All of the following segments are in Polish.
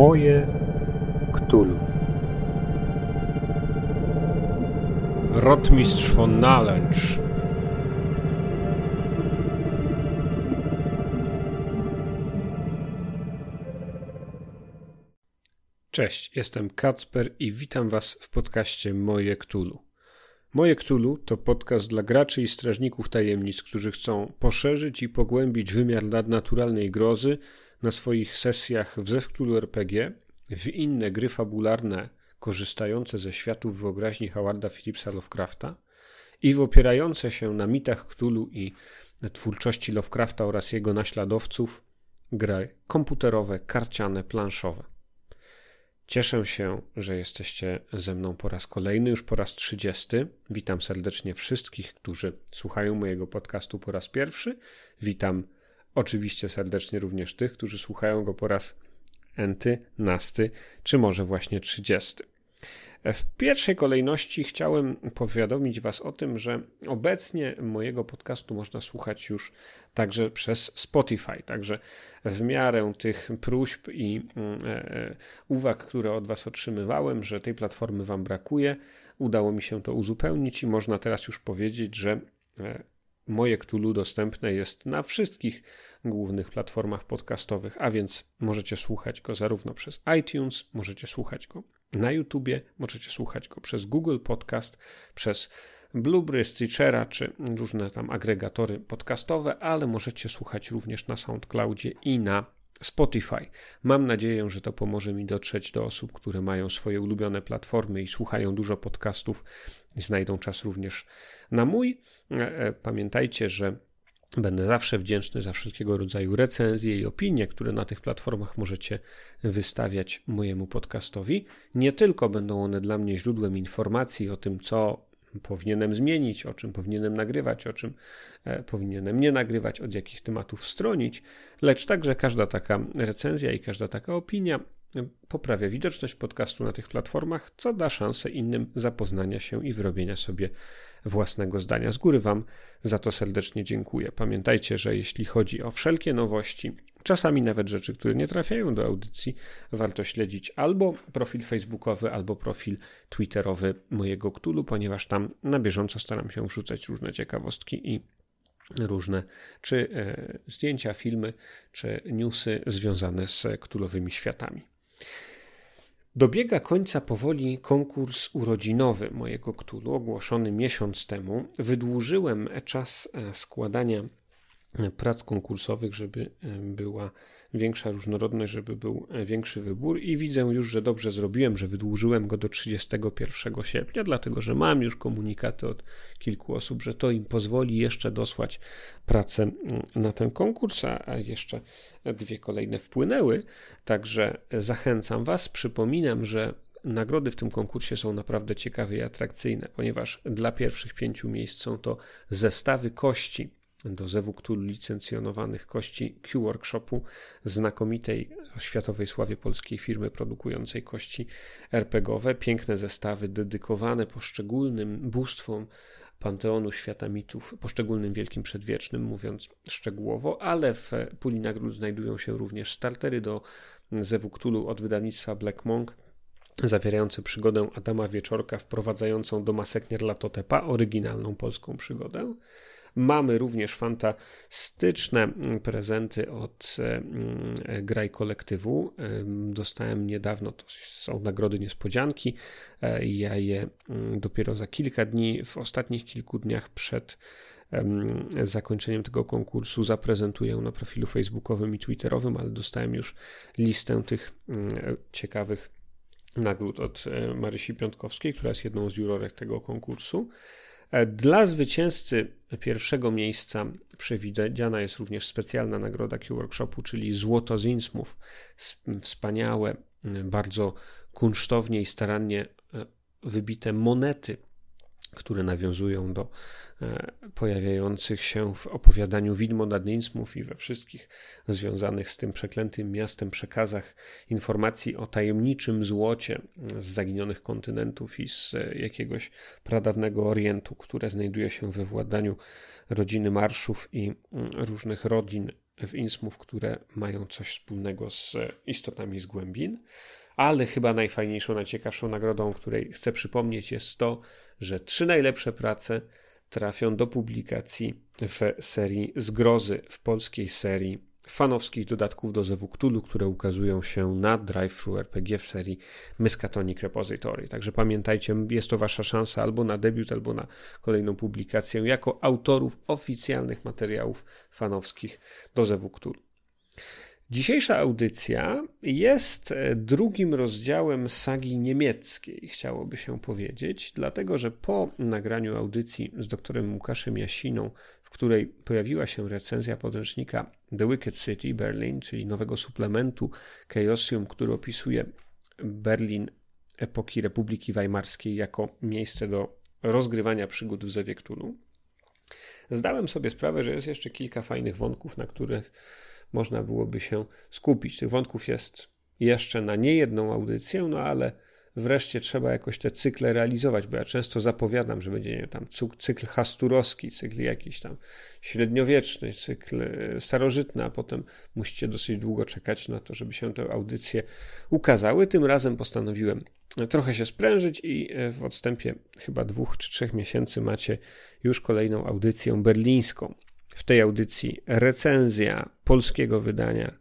Moje Ktulu. Rotmistrz von Nalęcz. Cześć, jestem Kacper i witam Was w podcaście Moje Ktulu. Moje Ktulu to podcast dla graczy i strażników tajemnic, którzy chcą poszerzyć i pogłębić wymiar nadnaturalnej grozy na swoich sesjach w Zewktulu RPG, w inne gry fabularne korzystające ze światów wyobraźni Howarda Phillipsa Lovecrafta i w opierające się na mitach Cthulhu i twórczości Lovecrafta oraz jego naśladowców gry komputerowe, karciane, planszowe. Cieszę się, że jesteście ze mną po raz kolejny, już po raz trzydziesty. Witam serdecznie wszystkich, którzy słuchają mojego podcastu po raz pierwszy. Witam oczywiście serdecznie również tych, którzy słuchają go po raz enty, nasty, czy może właśnie trzydziesty. W pierwszej kolejności chciałem powiadomić Was o tym, że obecnie mojego podcastu można słuchać już także przez Spotify. Także w miarę tych próśb i mm, e, e, uwag, które od Was otrzymywałem, że tej platformy Wam brakuje, udało mi się to uzupełnić i można teraz już powiedzieć, że e, moje Cthulhu dostępne jest na wszystkich głównych platformach podcastowych, a więc możecie słuchać go zarówno przez iTunes, możecie słuchać go na YouTubie, możecie słuchać go przez Google Podcast, przez Blueberry, Stitchera czy różne tam agregatory podcastowe, ale możecie słuchać również na SoundCloudzie i na Spotify. Mam nadzieję, że to pomoże mi dotrzeć do osób, które mają swoje ulubione platformy i słuchają dużo podcastów i znajdą czas również na mój. E, e, pamiętajcie, że Będę zawsze wdzięczny za wszelkiego rodzaju recenzje i opinie, które na tych platformach możecie wystawiać mojemu podcastowi. Nie tylko będą one dla mnie źródłem informacji o tym, co powinienem zmienić, o czym powinienem nagrywać, o czym e, powinienem nie nagrywać, od jakich tematów stronić, lecz także każda taka recenzja i każda taka opinia poprawia widoczność podcastu na tych platformach, co da szansę innym zapoznania się i wyrobienia sobie własnego zdania. Z góry Wam za to serdecznie dziękuję. Pamiętajcie, że jeśli chodzi o wszelkie nowości, czasami nawet rzeczy, które nie trafiają do audycji, warto śledzić albo profil facebookowy, albo profil twitterowy mojego Ktulu, ponieważ tam na bieżąco staram się wrzucać różne ciekawostki i różne czy e, zdjęcia, filmy, czy newsy związane z ktulowymi światami. Dobiega końca powoli konkurs urodzinowy mojego Ktulu, ogłoszony miesiąc temu. Wydłużyłem czas e, składania prac konkursowych, żeby e, była większa różnorodność, żeby był e, większy wybór. I widzę już, że dobrze zrobiłem, że wydłużyłem go do 31 sierpnia, dlatego że mam już komunikaty od kilku osób, że to im pozwoli jeszcze dosłać pracę mm, na ten konkurs, a jeszcze dwie kolejne wpłynęły, także zachęcam Was, przypominam, że Nagrody w tym konkursie są naprawdę ciekawe i atrakcyjne, ponieważ dla pierwszych pięciu miejsc są to zestawy kości do zewu Cthulhu licencjonowanych kości Q-Workshopu, znakomitej światowej sławie polskiej firmy produkującej kości RPGowe. Piękne zestawy dedykowane poszczególnym bóstwom panteonu świata mitów, poszczególnym wielkim przedwiecznym, mówiąc szczegółowo, ale w puli nagród znajdują się również startery do zewu Cthulhu od wydawnictwa Black Monk, zawierające przygodę Adama Wieczorka wprowadzającą do Masek Nierlatotepa, oryginalną polską przygodę. Mamy również fantastyczne mm, prezenty od mm, Graj Kolektywu. Dostałem niedawno, to są nagrody niespodzianki. E, ja je mm, dopiero za kilka dni, w ostatnich kilku dniach przed zakończeniem tego konkursu zaprezentuję na profilu facebookowym i twitterowym, ale dostałem już listę tych ciekawych nagród od e, Marysi Piątkowskiej, która jest jedną z jurorek tego konkursu. E, dla zwycięzcy pierwszego miejsca przewidziana jest również specjalna nagroda Q-Workshopu, czyli Złoto z Innsmouth. Wspaniałe, bardzo kunsztownie i starannie e, wybite monety które nawiązują do e, pojawiających się w opowiadaniu Widmo nad Innsmouth i we wszystkich związanych z tym przeklętym miastem przekazach informacji o tajemniczym złocie z zaginionych kontynentów i z e, jakiegoś pradawnego Orientu, które znajduje się we władaniu rodziny Marszów i mm, różnych rodzin w Innsmouth, które mają coś wspólnego z istotami z głębin. Ale chyba najfajniejszą, najciekawszą nagrodą, której chcę przypomnieć, jest to, że trzy najlepsze prace trafią do publikacji w serii Zgrozy, w polskiej serii fanowskich dodatków do Zewu Cthulhu, które ukazują się na Drive-Thru RPG w serii Miskatonic Repository. Także pamiętajcie, jest to wasza szansa albo na debiut, albo na kolejną publikację jako autorów oficjalnych materiałów fanowskich do Zewu Cthulhu. Dzisiejsza audycja jest e, drugim rozdziałem sagi niemieckiej, chciałoby się powiedzieć, dlatego że po nagraniu audycji z doktorem Łukaszem Jasiną, w której pojawiła się recenzja podręcznika The Wicked City Berlin, czyli nowego suplementu Chaosium, który opisuje Berlin epoki Republiki Weimarskiej jako miejsce do rozgrywania przygód w Zewie Cthulhu, zdałem sobie sprawę, że jest jeszcze kilka fajnych wątków, na których można byłoby się skupić. Tych wątków jest jeszcze na niejedną audycję, no ale wreszcie trzeba jakoś te cykle realizować, bo ja często zapowiadam, że będzie nie tam cykl hasturowski, cykl jakiś tam średniowieczny, cykl e, starożytny, a potem musicie dosyć długo czekać na to, żeby się te audycje ukazały. Tym razem postanowiłem trochę się sprężyć i e, w odstępie chyba dwóch czy trzech miesięcy macie już kolejną audycję berlińską. W tej audycji recenzja polskiego wydania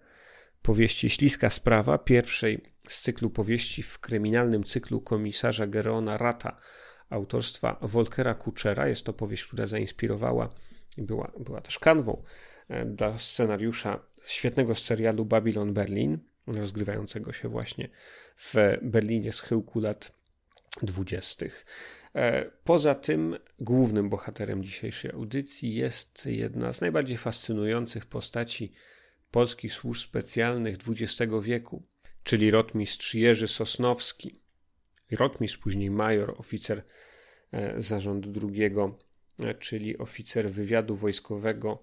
powieści Śliska Sprawa, pierwszej z cyklu powieści w kryminalnym cyklu komisarza Gerona Rata autorstwa Volkera Kuczera. Jest to powieść, która zainspirowała i była, była też kanwą e, dla scenariusza świetnego serialu Babylon Berlin, rozgrywającego się właśnie w Berlinie z chyłku lat dwudziestych. E, poza tym głównym bohaterem dzisiejszej audycji jest jedna z najbardziej fascynujących postaci polskich służb specjalnych XX wieku, czyli rotmistrz Jerzy Sosnowski. Rotmistrz, później major, oficer e, zarządu drugiego, e, czyli oficer wywiadu wojskowego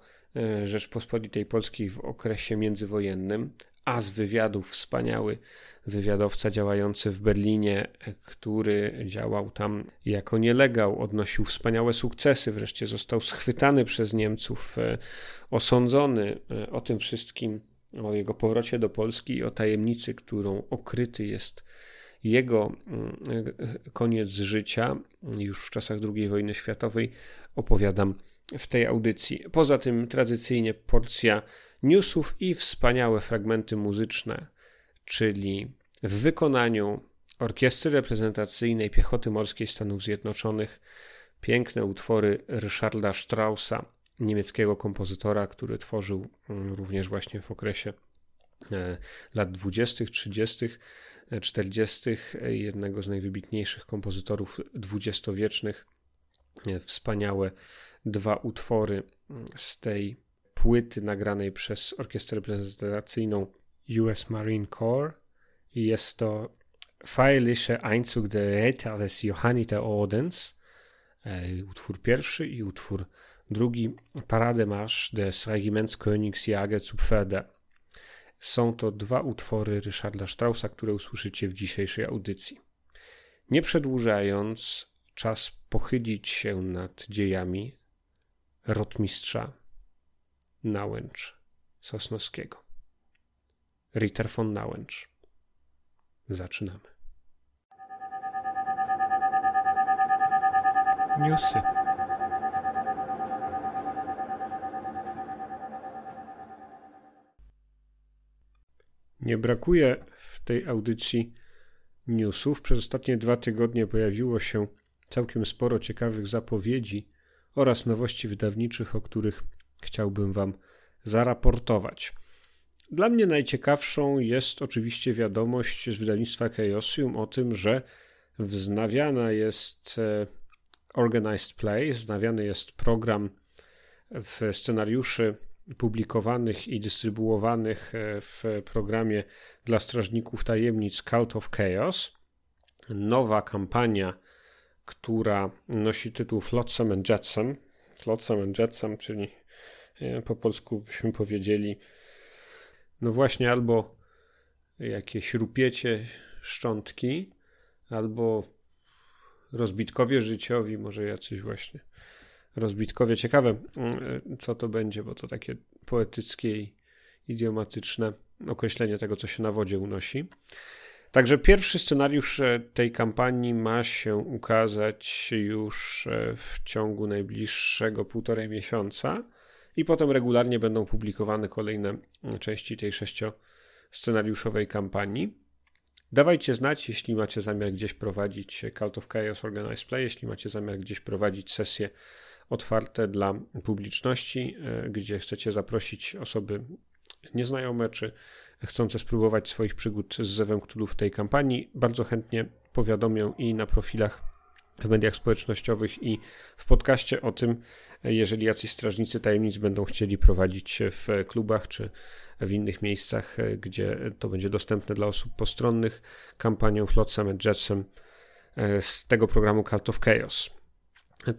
Rzeczpospolitej Polskiej w okresie międzywojennym, a z wywiadów wspaniały wywiadowca działający w Berlinie, który działał tam jako nielegał, odnosił wspaniałe sukcesy, wreszcie został schwytany przez Niemców, e, osądzony e, o tym wszystkim, o jego powrocie do Polski i o tajemnicy, którą okryty jest jego mm, e, koniec życia, już w czasach II wojny światowej, opowiadam w tej audycji. Poza tym tradycyjnie porcja newsów i wspaniałe fragmenty muzyczne, czyli w wykonaniu Orkiestry Reprezentacyjnej Piechoty Morskiej Stanów Zjednoczonych piękne utwory Ryszarda Straussa, niemieckiego kompozytora, który tworzył mm, również właśnie w okresie e, lat 20., 30., 40., jednego z najwybitniejszych kompozytorów dwudziestowiecznych. E, wspaniałe dwa utwory mm, z tej płyty nagranej przez orkiestrę reprezentacyjną US Marine Corps i jest to Feierliche Einzug der Ritter des Johanniter Ordens, e, utwór pierwszy i utwór drugi, Parademarsch des Regiments Königsjäger zu Pferde. Są to dwa utwory Ryszarda Straussa, które usłyszycie w dzisiejszej audycji. Nie przedłużając, czas pochylić się nad dziejami rotmistrza Nałęcz Sosnowskiego. Ritter von Nałęcz. Zaczynamy. Newsy. Nie brakuje w tej audycji newsów. Przez ostatnie dwa tygodnie pojawiło się całkiem sporo ciekawych zapowiedzi oraz nowości wydawniczych, o których chciałbym Wam zaraportować. Dla mnie najciekawszą jest oczywiście wiadomość z wydawnictwa Chaosium o tym, że wznawiana jest e, Organized Play, wznawiany jest program w scenariuszy publikowanych i dystrybuowanych e, w programie dla strażników tajemnic Cult of Chaos. Nowa kampania, która nosi tytuł Flotsam and Jetsam. Flotsam and Jetsam, czyli po polsku byśmy powiedzieli no właśnie albo jakieś rupiecie szczątki, albo rozbitkowie życiowi, może jacyś właśnie rozbitkowie. Ciekawe, mm, co to będzie, bo to takie poetyckie i idiomatyczne określenie tego, co się na wodzie unosi. Także pierwszy scenariusz e, tej kampanii ma się ukazać już e, w ciągu najbliższego półtorej miesiąca i potem regularnie będą publikowane kolejne części tej sześcioscenariuszowej kampanii. Dawajcie znać, jeśli macie zamiar gdzieś prowadzić Cult of Chaos Organized Play, jeśli macie zamiar gdzieś prowadzić sesje otwarte dla publiczności, e, gdzie chcecie zaprosić osoby nieznajome czy chcące spróbować swoich przygód z Zewem Cthulhu w tej kampanii. Bardzo chętnie powiadomię i na profilach w mediach społecznościowych i w podcaście o tym, jeżeli jacyś strażnicy tajemnic będą chcieli prowadzić w klubach czy w innych miejscach, gdzie to będzie dostępne dla osób postronnych, kampanią Flotsam and Jetsam e, z tego programu Cult of Chaos.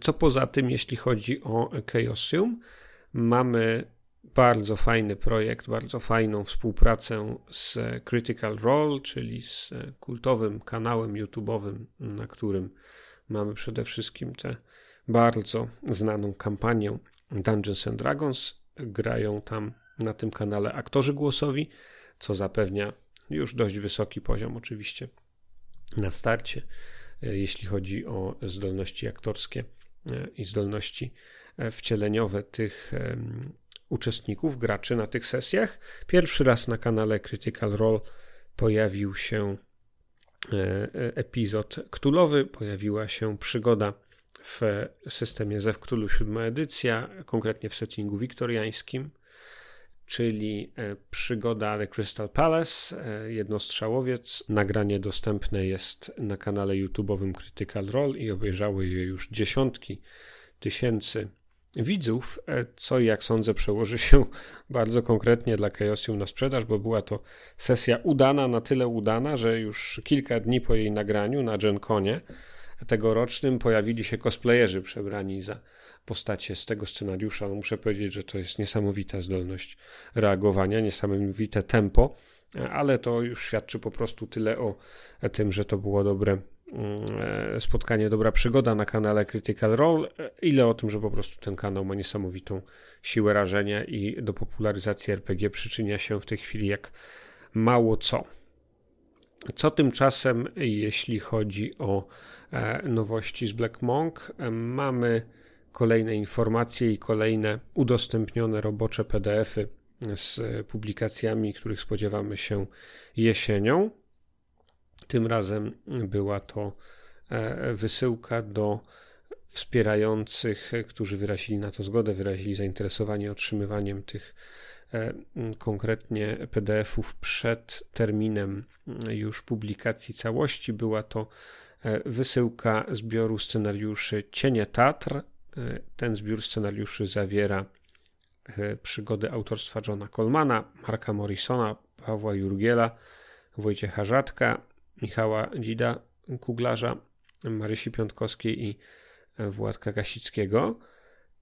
Co poza tym, jeśli chodzi o Chaosium, mamy bardzo fajny projekt, bardzo fajną współpracę z Critical Role, czyli z kultowym kanałem YouTube'owym, na którym mamy przede wszystkim tę bardzo znaną kampanię Dungeons and Dragons. Grają tam na tym kanale aktorzy głosowi, co zapewnia już dość wysoki poziom, oczywiście, na starcie, jeśli chodzi o zdolności aktorskie i zdolności wcieleniowe tych uczestników, graczy na tych sesjach. Pierwszy raz na kanale Critical Role pojawił się e, e, epizod Ktulowy, pojawiła się przygoda w systemie Zew Cthulhu 7 edycja, konkretnie w settingu wiktoriańskim, czyli e, przygoda The Crystal Palace, jednostrzałowiec. Nagranie dostępne jest na kanale YouTube'owym Critical Role i obejrzały je już dziesiątki tysięcy widzów, e, co jak sądzę przełoży się bardzo konkretnie dla Chaosium na sprzedaż, bo była to sesja udana, na tyle udana, że już kilka dni po jej nagraniu na GenConie tegorocznym pojawili się cosplayerzy przebrani za postacie z tego scenariusza. Muszę powiedzieć, że to jest niesamowita zdolność reagowania, niesamowite tempo, e, ale to już świadczy po prostu tyle o tym, że to było dobre spotkanie, dobra przygoda na kanale Critical Role, e, ile o tym, że po prostu ten kanał ma niesamowitą siłę rażenia i do popularyzacji RPG przyczynia się w tej chwili jak mało co. Co tymczasem, jeśli chodzi o e, nowości z Black Monk, mamy kolejne informacje i kolejne udostępnione robocze PDFy z publikacjami, których spodziewamy się jesienią. Tym razem była to e, wysyłka do wspierających, którzy wyrazili na to zgodę, wyrazili zainteresowanie otrzymywaniem tych e, konkretnie PDF-ów przed terminem już publikacji całości. Była to e, wysyłka zbioru scenariuszy Cienie Tatr. Ten zbiór scenariuszy zawiera przygody autorstwa Johna Colmana, Marka Morrisona, Pawła Jurgiela, Wojciecha Rzadka, Michała Dzida, Kuglarza, Marysi Piątkowskiej i Władka Kasickiego.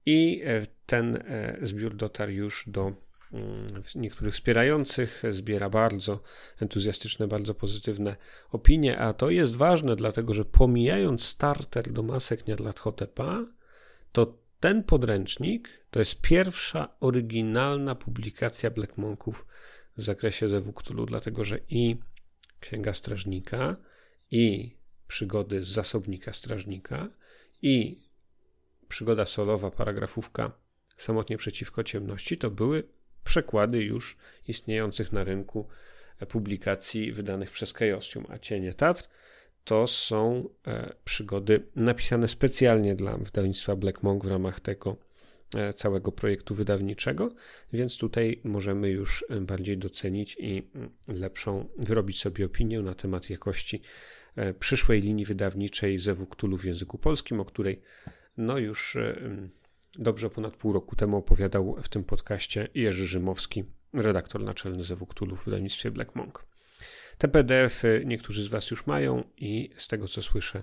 I e, ten e, zbiór dotarł już do mm, niektórych wspierających, zbiera bardzo entuzjastyczne, bardzo pozytywne opinie, a to jest ważne, dlatego że pomijając starter do masek Niadlathotepa, to ten podręcznik to jest pierwsza oryginalna publikacja Black Monków w zakresie Zewu Cthulhu, dlatego że i Księga Strażnika i przygody z zasobnika Strażnika i przygoda solowa, paragrafówka samotnie przeciwko ciemności, to były przekłady już istniejących na rynku publikacji wydanych przez Chaosium, a Cienie Tatr to są e, przygody napisane specjalnie dla wydawnictwa Black Monk w ramach tego całego projektu wydawniczego, więc tutaj możemy już e, bardziej docenić i mm, lepszą wyrobić sobie opinię na temat jakości e, przyszłej linii wydawniczej Zewu Cthulhu w języku polskim, o której no już mm, dobrze ponad pół roku temu opowiadał w tym podcaście Jerzy Rzymowski, redaktor naczelny Zewu Cthulhu w wydawnictwie Black Monk. Te PDF-y niektórzy z Was już mają i z tego co słyszę,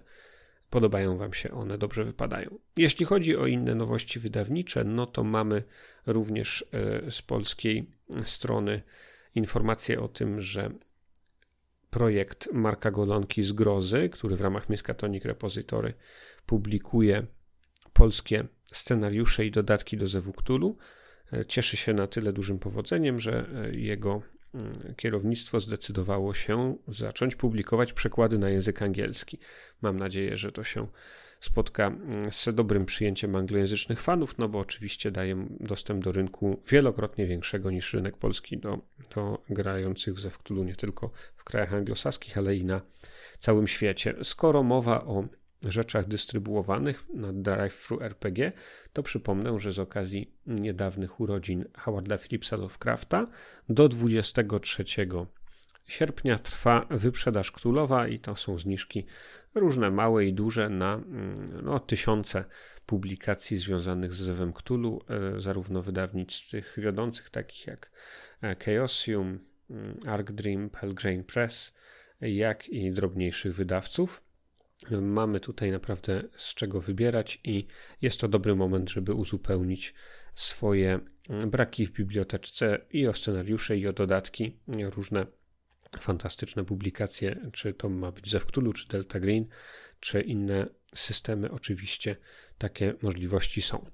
podobają Wam się one, dobrze wypadają. Jeśli chodzi o inne nowości wydawnicze, no to mamy również e, z polskiej strony informację o tym, że projekt Marka Golonki z Grozy, który w ramach Miskatonic Repository publikuje polskie scenariusze i dodatki do Zewu cieszy się na tyle dużym powodzeniem, że jego mm, kierownictwo zdecydowało się zacząć publikować przekłady na język angielski. Mam nadzieję, że to się spotka mm, z dobrym przyjęciem anglojęzycznych fanów, no bo oczywiście daje dostęp do rynku wielokrotnie większego niż rynek polski do, do grających w Zewktulu nie tylko w krajach anglosaskich, ale i na całym świecie. Skoro mowa o rzeczach dystrybuowanych na Drive-Thru RPG, to przypomnę, że z okazji niedawnych urodzin Howarda Phillipsa Lovecrafta do 23 sierpnia trwa wyprzedaż królowa i to są zniżki różne małe i duże na mm, no, tysiące publikacji związanych z Zewem Cthulhu, e, zarówno wydawnictw wiodących takich jak e, Chaosium, mm, Arc Dream, Pelgrane Press, jak i drobniejszych wydawców. Mamy tutaj naprawdę z czego wybierać i jest to dobry moment, żeby uzupełnić swoje mm, braki w biblioteczce i o scenariusze, i o dodatki, różne fantastyczne publikacje, czy to ma być Zew Cthulhu, czy Delta Green, czy inne systemy, oczywiście takie możliwości są.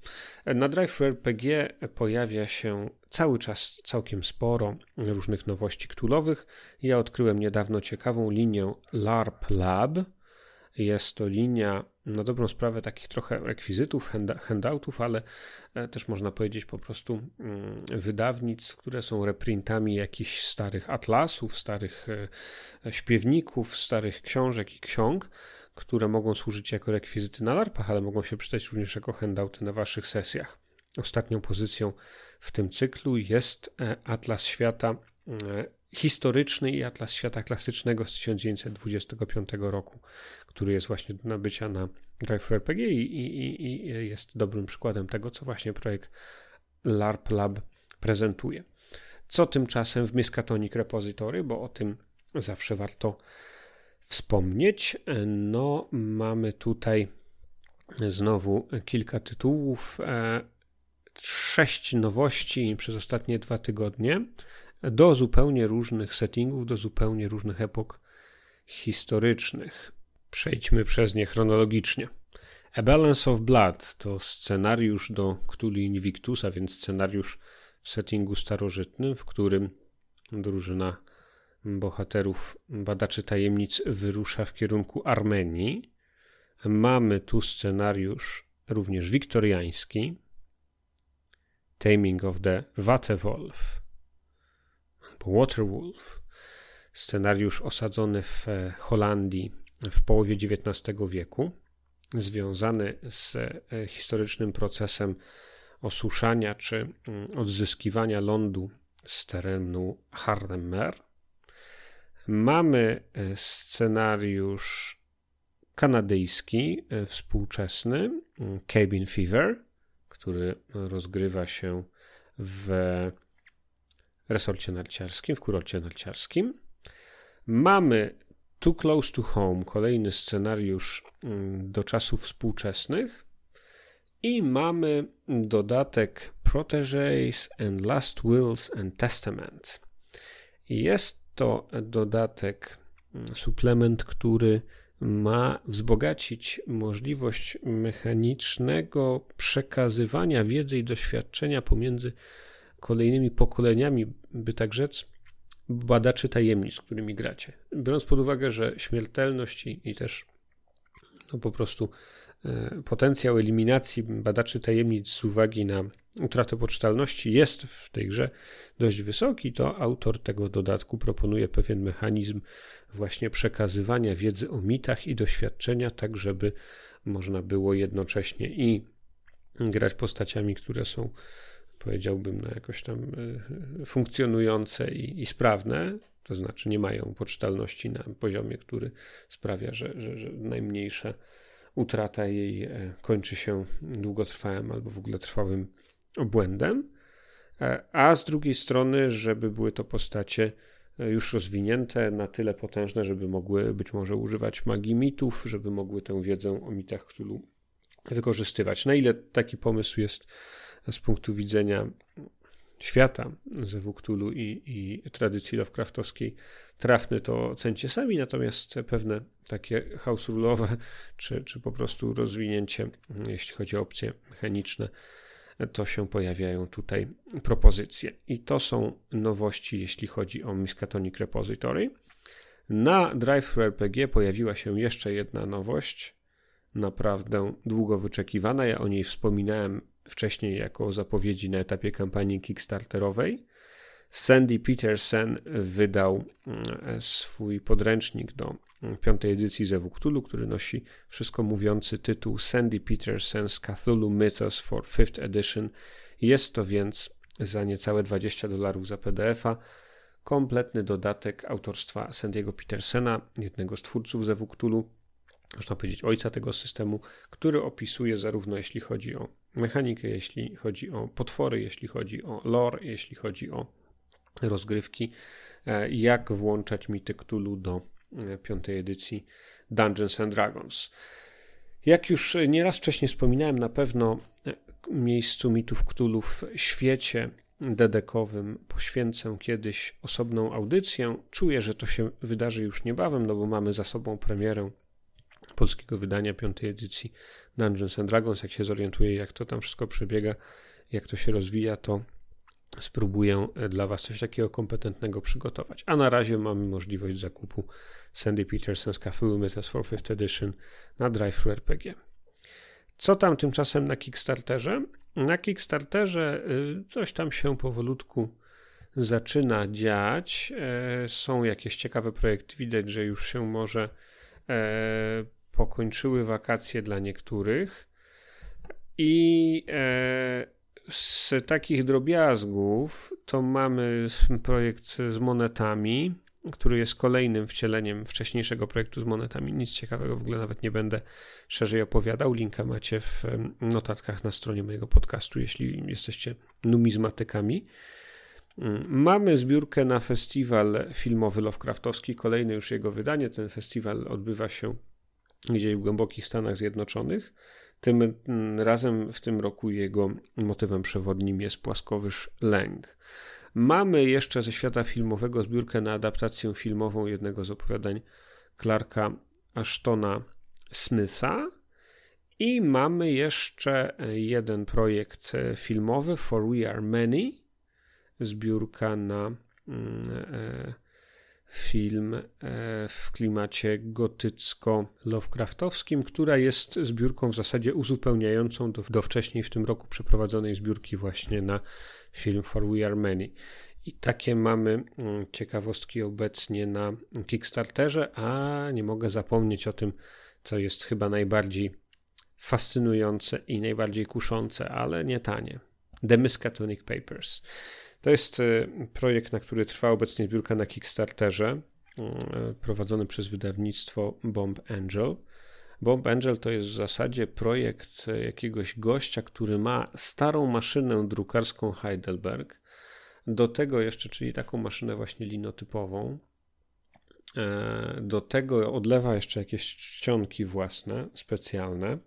Na Drive RPG pojawia się cały czas całkiem sporo różnych nowości ktulowych. Ja odkryłem niedawno ciekawą linię LARP Lab. Jest to linia na dobrą sprawę takich trochę rekwizytów, handoutów, ale e, też można powiedzieć po prostu mm, wydawnic, które są reprintami jakichś starych atlasów, starych e, śpiewników, starych książek i ksiąg, które mogą służyć jako rekwizyty na larpach, ale mogą się przydać również jako handouty na waszych sesjach. Ostatnią pozycją w tym cyklu jest e, Atlas Świata historyczny i Atlas Świata Klasycznego z 1925 roku, który jest właśnie do nabycia na Drive RPG i, i, i jest dobrym przykładem tego, co właśnie projekt LARP Lab prezentuje. Co tymczasem w Miskatonic Repository, bo o tym zawsze warto wspomnieć. No, mamy tutaj znowu kilka tytułów, e, sześć nowości przez ostatnie dwa tygodnie do zupełnie różnych settingów, do zupełnie różnych epok historycznych. Przejdźmy przez nie chronologicznie. A Balance of Blood to scenariusz do Cthulhu Invictus, a więc scenariusz w settingu starożytnym, w którym drużyna bohaterów badaczy tajemnic wyrusza w kierunku Armenii. Mamy tu scenariusz również wiktoriański, Taming of the Vatewolf, Waterwolf, scenariusz osadzony w Holandii w połowie XIX wieku, związany z e, historycznym procesem osuszania czy mm, odzyskiwania lądu z terenu Harlemmer. Mamy e, scenariusz kanadyjski, współczesny, mm, Cabin Fever, który rozgrywa się w resorcie narciarskim, w kurorcie narciarskim. Mamy Too Close to Home, kolejny scenariusz mm, do czasów współczesnych. I mamy dodatek Proteges and Last Wills and Testament. Jest to dodatek, mm, suplement, który ma wzbogacić możliwość mechanicznego przekazywania wiedzy i doświadczenia pomiędzy kolejnymi pokoleniami, by tak rzec, badaczy tajemnic, którymi gracie. Biorąc pod uwagę, że śmiertelność i, i też no po prostu e, potencjał eliminacji badaczy tajemnic z uwagi na utratę poczytalności jest w tej grze dość wysoki, to autor tego dodatku proponuje pewien mechanizm właśnie przekazywania wiedzy o mitach i doświadczenia, tak żeby można było jednocześnie i grać postaciami, które są powiedziałbym, no jakoś tam e, funkcjonujące i, i sprawne, to znaczy nie mają poczytalności na poziomie, który sprawia, że, że, że najmniejsza utrata jej e, kończy się długotrwałym albo w ogóle trwałym obłędem, e, a z drugiej strony, żeby były to postacie już rozwinięte, na tyle potężne, żeby mogły być może używać magii mitów, żeby mogły tę wiedzę o mitach Cthulhu wykorzystywać. Na ile taki pomysł jest z punktu widzenia świata ze Wuktulu i, i tradycji Lovecraftowskiej trafny to cencie sami, natomiast pewne takie house czy, czy po prostu rozwinięcie, jeśli chodzi o opcje mechaniczne, to się pojawiają tutaj propozycje. I to są nowości, jeśli chodzi o Miskatonic Repository. Na DriveRPG pojawiła się jeszcze jedna nowość, naprawdę długo wyczekiwana. Ja o niej wspominałem wcześniej jako zapowiedzi na etapie kampanii Kickstarterowej. Sandy Peterson wydał mm, swój podręcznik do mm, piątej edycji Zewu Cthulhu, który nosi wszystko mówiący tytuł Sandy Peterson's Cthulhu Mythos for 5th Edition. Jest to więc za niecałe 20 dolarów za PDF-a kompletny dodatek autorstwa Sandiego Petersena, jednego z twórców Zewu Cthulhu, można powiedzieć ojca tego systemu, który opisuje zarówno jeśli chodzi o mechanikę, jeśli chodzi o potwory, jeśli chodzi o lore, jeśli chodzi o rozgrywki, e, jak włączać mity Cthulhu do e, piątej edycji Dungeons and Dragons. Jak już nieraz wcześniej wspominałem, na pewno e, miejscu mitów Cthulhu w świecie dedekowym poświęcę kiedyś osobną audycję. Czuję, że to się wydarzy już niebawem, no bo mamy za sobą premierę polskiego wydania piątej edycji Dungeons and Dragons. Jak się zorientuję, jak to tam wszystko przebiega, jak to się rozwija, to spróbuję dla Was coś takiego kompetentnego przygotować. A na razie mamy możliwość zakupu Sandy Peterson's Cthulhu Mythos for 5th Edition na Drive RPG. Co tam tymczasem na Kickstarterze? Na Kickstarterze y, coś tam się powolutku zaczyna dziać. E, są jakieś ciekawe projekty. Widać, że już się może e, pokończyły wakacje dla niektórych. I e, z takich drobiazgów to mamy projekt z monetami, który jest kolejnym wcieleniem wcześniejszego projektu z monetami. Nic ciekawego w ogóle nawet nie będę szerzej opowiadał. Linka macie w notatkach na stronie mojego podcastu, jeśli jesteście numizmatykami. Mm, mamy zbiórkę na festiwal filmowy Lovecraftowski, kolejne już jego wydanie. Ten festiwal odbywa się gdzieś w głębokich Stanach Zjednoczonych. Tym mm, razem w tym roku jego motywem przewodnim jest płaskowyż lęk. Mamy jeszcze ze świata filmowego zbiórkę na adaptację filmową jednego z opowiadań Clarka Ashtona Smitha. I mamy jeszcze jeden projekt filmowy, For We Are Many, zbiórka na mm, e, film e, w klimacie gotycko-lovecraftowskim, która jest zbiórką w zasadzie uzupełniającą do, do wcześniej w tym roku przeprowadzonej zbiórki właśnie na film For We Are Many. I takie mamy mm, ciekawostki obecnie na Kickstarterze, a nie mogę zapomnieć o tym, co jest chyba najbardziej fascynujące i najbardziej kuszące, ale nie tanie. The Miskatonic Papers. To jest y, projekt, na który trwa obecnie zbiórka na Kickstarterze, y, prowadzony przez wydawnictwo Bomb Angel. Bomb Angel to jest w zasadzie projekt y, jakiegoś gościa, który ma starą maszynę drukarską Heidelberg. Do tego jeszcze, czyli taką maszynę właśnie linotypową. Do tego odlewa jeszcze jakieś czcionki własne, specjalne.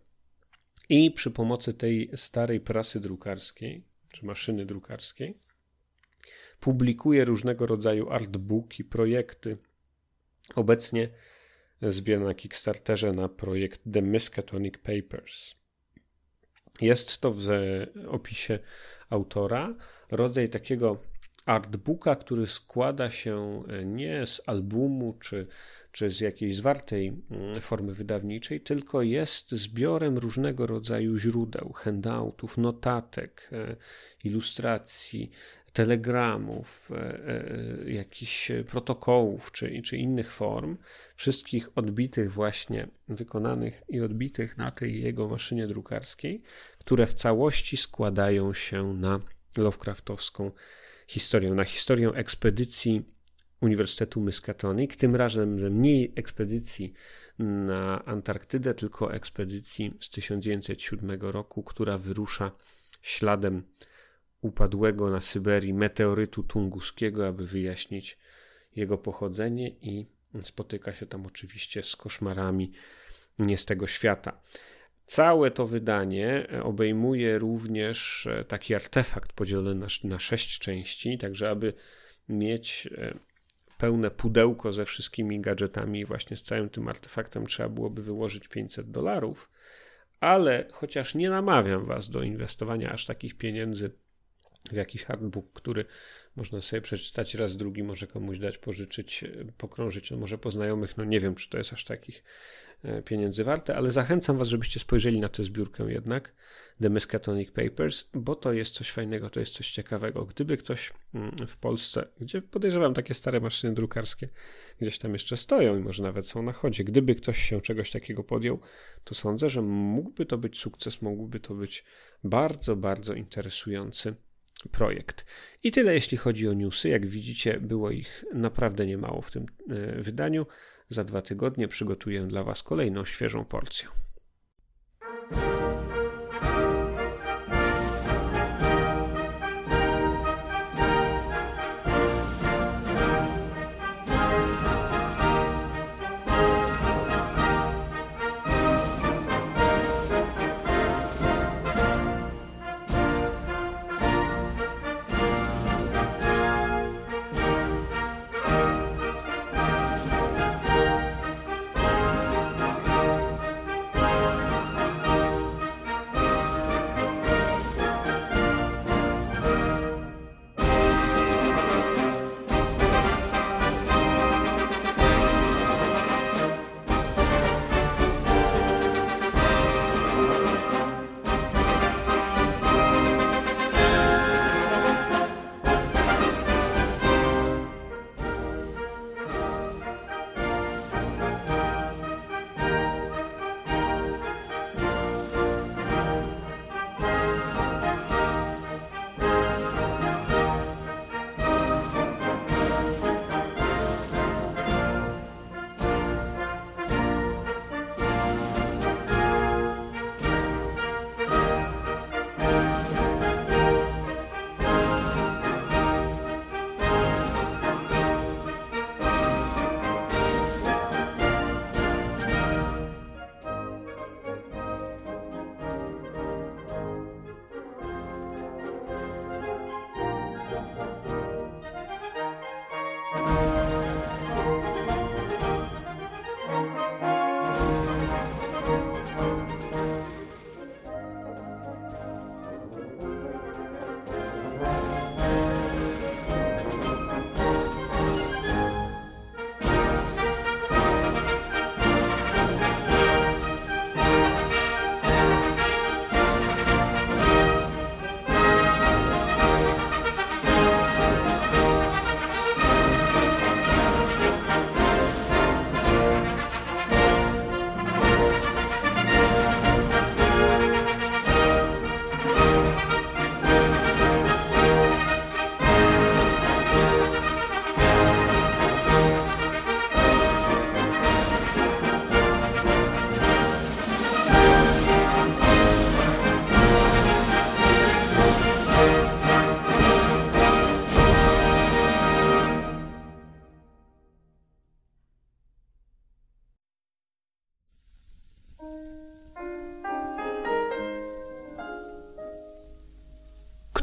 I przy pomocy tej starej prasy drukarskiej, czy maszyny drukarskiej, publikuje różnego rodzaju artbooki, projekty. Obecnie zbiera na Kickstarterze na projekt The Miskatonic Papers. Jest to w opisie autora rodzaj takiego artbooka, który składa się nie z albumu czy, czy z jakiejś zwartej mm, formy wydawniczej, tylko jest zbiorem różnego rodzaju źródeł, handoutów, notatek, e, ilustracji, telegramów, e, e, jakichś protokołów czy, czy innych form, wszystkich odbitych właśnie, wykonanych i odbitych na tej jego maszynie drukarskiej, które w całości składają się na Lovecraftowską historię, na historię ekspedycji Uniwersytetu Miskatonic, tym razem nie ekspedycji na Antarktydę, tylko ekspedycji z 1907 roku, która wyrusza śladem upadłego na Syberii meteorytu tunguskiego, aby wyjaśnić jego pochodzenie i spotyka się tam oczywiście z koszmarami nie z tego świata. Całe to wydanie obejmuje również e, taki artefakt podzielony na, na sześć części, także aby mieć e, pełne pudełko ze wszystkimi gadżetami, właśnie z całym tym artefaktem, trzeba byłoby wyłożyć 500 dolarów ale chociaż nie namawiam Was do inwestowania aż takich pieniędzy w jakiś artbook, który można sobie przeczytać raz, drugi, może komuś dać, pożyczyć, pokrążyć, no może po znajomych, no nie wiem, czy to jest aż takich e, pieniędzy warte, ale zachęcam Was, żebyście spojrzeli na tę zbiórkę jednak, The Miskatonic Papers, bo to jest coś fajnego, to jest coś ciekawego. Gdyby ktoś mm, w Polsce, gdzie podejrzewam takie stare maszyny drukarskie gdzieś tam jeszcze stoją i może nawet są na chodzie, gdyby ktoś się czegoś takiego podjął, to sądzę, że mógłby to być sukces, mógłby to być bardzo, bardzo interesujący projekt. I tyle jeśli chodzi o newsy. Jak widzicie, było ich naprawdę niemało w tym e, wydaniu. Za dwa tygodnie przygotuję dla Was kolejną świeżą porcję.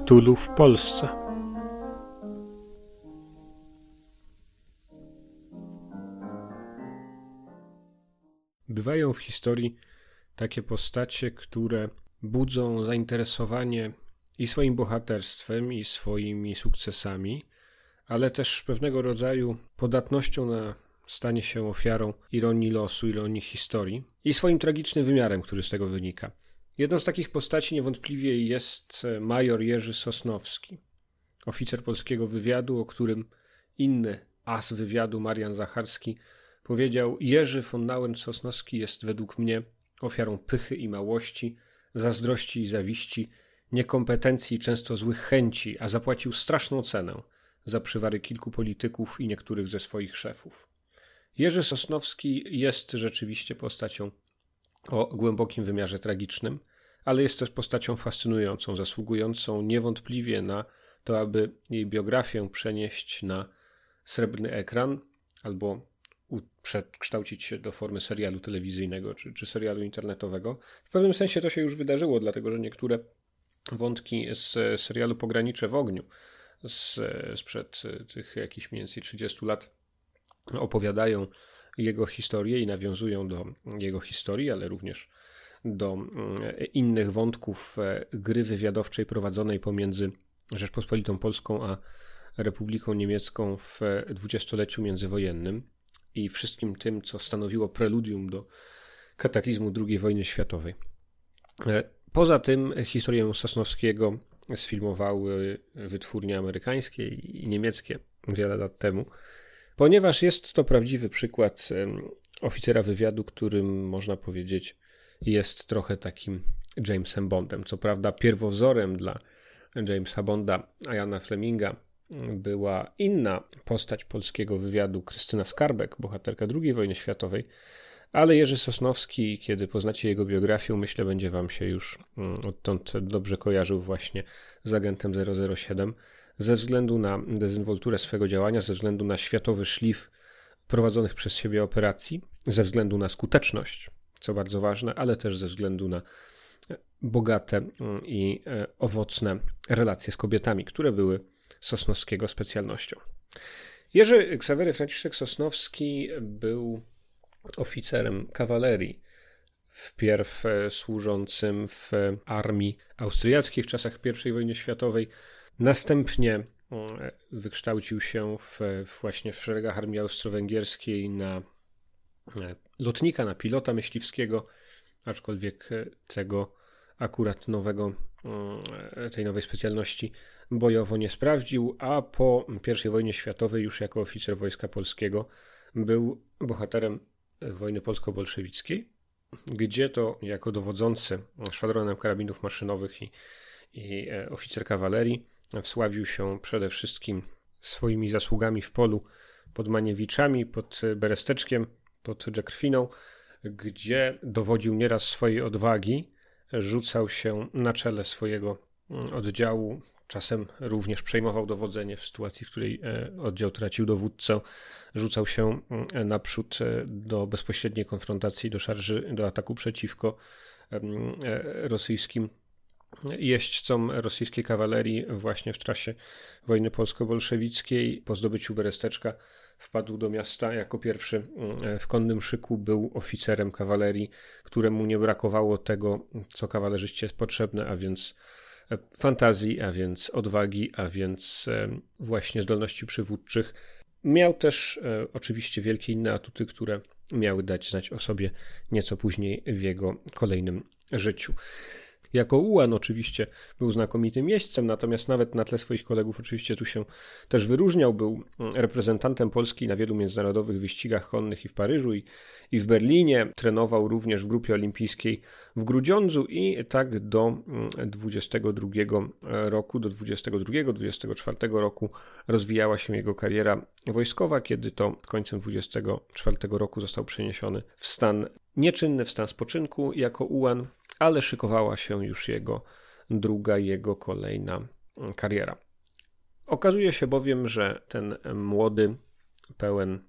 Cthulhu w Polsce. Bywają w historii takie postacie, które budzą zainteresowanie i swoim bohaterstwem, i swoimi sukcesami, ale też pewnego rodzaju podatnością na stanie się ofiarą ironii losu, ironii historii i swoim tragicznym wymiarem, który z tego wynika. Jedną z takich postaci niewątpliwie jest e, major Jerzy Sosnowski, oficer polskiego wywiadu, o którym inny as wywiadu, Marian Zacharski, powiedział: Jerzy von Nauen-Sosnowski jest według mnie ofiarą pychy i małości, zazdrości i zawiści, niekompetencji i często złych chęci, a zapłacił straszną cenę za przywary kilku polityków i niektórych ze swoich szefów. Jerzy Sosnowski jest rzeczywiście postacią o głębokim wymiarze tragicznym, ale jest też postacią fascynującą, zasługującą niewątpliwie na to, aby jej biografię przenieść na srebrny ekran albo przekształcić się do formy serialu telewizyjnego czy, czy serialu internetowego. W pewnym sensie to się już wydarzyło, dlatego że niektóre wątki z serialu Pogranicze w ogniu z, sprzed tych jakichś mniej więcej 30 lat opowiadają jego historię i nawiązują do jego historii, ale również do innych wątków gry wywiadowczej prowadzonej pomiędzy Rzeczpospolitą Polską a Republiką Niemiecką w dwudziestoleciu międzywojennym i wszystkim tym, co stanowiło preludium do kataklizmu II wojny światowej. E, poza tym historię Sosnowskiego sfilmowały wytwórnie amerykańskie i niemieckie wiele lat temu, ponieważ jest to prawdziwy przykład oficera wywiadu, którym można powiedzieć jest trochę takim Jamesem Bondem. Co prawda pierwowzorem dla Jamesa Bonda, a Jana Fleminga była inna postać polskiego wywiadu, Krystyna Skarbek, bohaterka II wojny światowej, ale Jerzy Sosnowski, kiedy poznacie jego biografię, myślę, będzie wam się już mm, odtąd dobrze kojarzył właśnie z agentem 007, ze względu na dezynwolturę swego działania, ze względu na światowy szlif prowadzonych przez siebie operacji, ze względu na skuteczność, co bardzo ważne, ale też ze względu na bogate mm, i e, owocne relacje z kobietami, które były Sosnowskiego specjalnością. Jerzy Ksawery Franciszek Sosnowski był oficerem kawalerii, wpierw e, służącym w armii austriackiej w czasach I wojny światowej, następnie e, wykształcił się w, właśnie w szeregach armii austro-węgierskiej na lotnika, na pilota myśliwskiego, aczkolwiek tego akurat nowego, mm, tej nowej specjalności bojowo nie sprawdził, a po I wojnie światowej już jako oficer Wojska Polskiego był bohaterem wojny polsko-bolszewickiej, gdzie to jako dowodzący szwadronem karabinów maszynowych i, i e, oficer kawalerii wsławił się przede wszystkim swoimi zasługami w polu pod Maniewiczami, pod Beresteczkiem, pod Dżekrwiną, gdzie dowodził nieraz swojej odwagi, rzucał się na czele swojego mm, oddziału. Czasem również przejmował dowodzenie w sytuacji, w której e, oddział tracił dowódcę. Rzucał się mm, naprzód e, do bezpośredniej konfrontacji, do szarży, do ataku przeciwko e, rosyjskim jeźdźcom rosyjskiej kawalerii właśnie w czasie wojny polsko-bolszewickiej po zdobyciu Beresteczka wpadł do miasta jako pierwszy mm, w konnym szyku, był oficerem kawalerii, któremu nie brakowało tego, co kawalerzyście jest potrzebne, a więc e, fantazji, a więc odwagi, a więc e, właśnie zdolności przywódczych. Miał też e, oczywiście wielkie inne atuty, które miały dać znać o sobie nieco później w jego kolejnym życiu. Jako ułan oczywiście był znakomitym jeźdźcem, natomiast nawet na tle swoich kolegów oczywiście tu się też wyróżniał. Był reprezentantem Polski na wielu międzynarodowych wyścigach konnych i w Paryżu i, i w Berlinie. Trenował również w grupie olimpijskiej w Grudziądzu i tak do 22 mm, roku, do 22-24 roku rozwijała się jego kariera wojskowa, kiedy to końcem 24 roku został przeniesiony w stan nieczynny, w stan spoczynku jako ułan ale szykowała się już jego druga, jego kolejna kariera. Okazuje się bowiem, że ten młody, pełen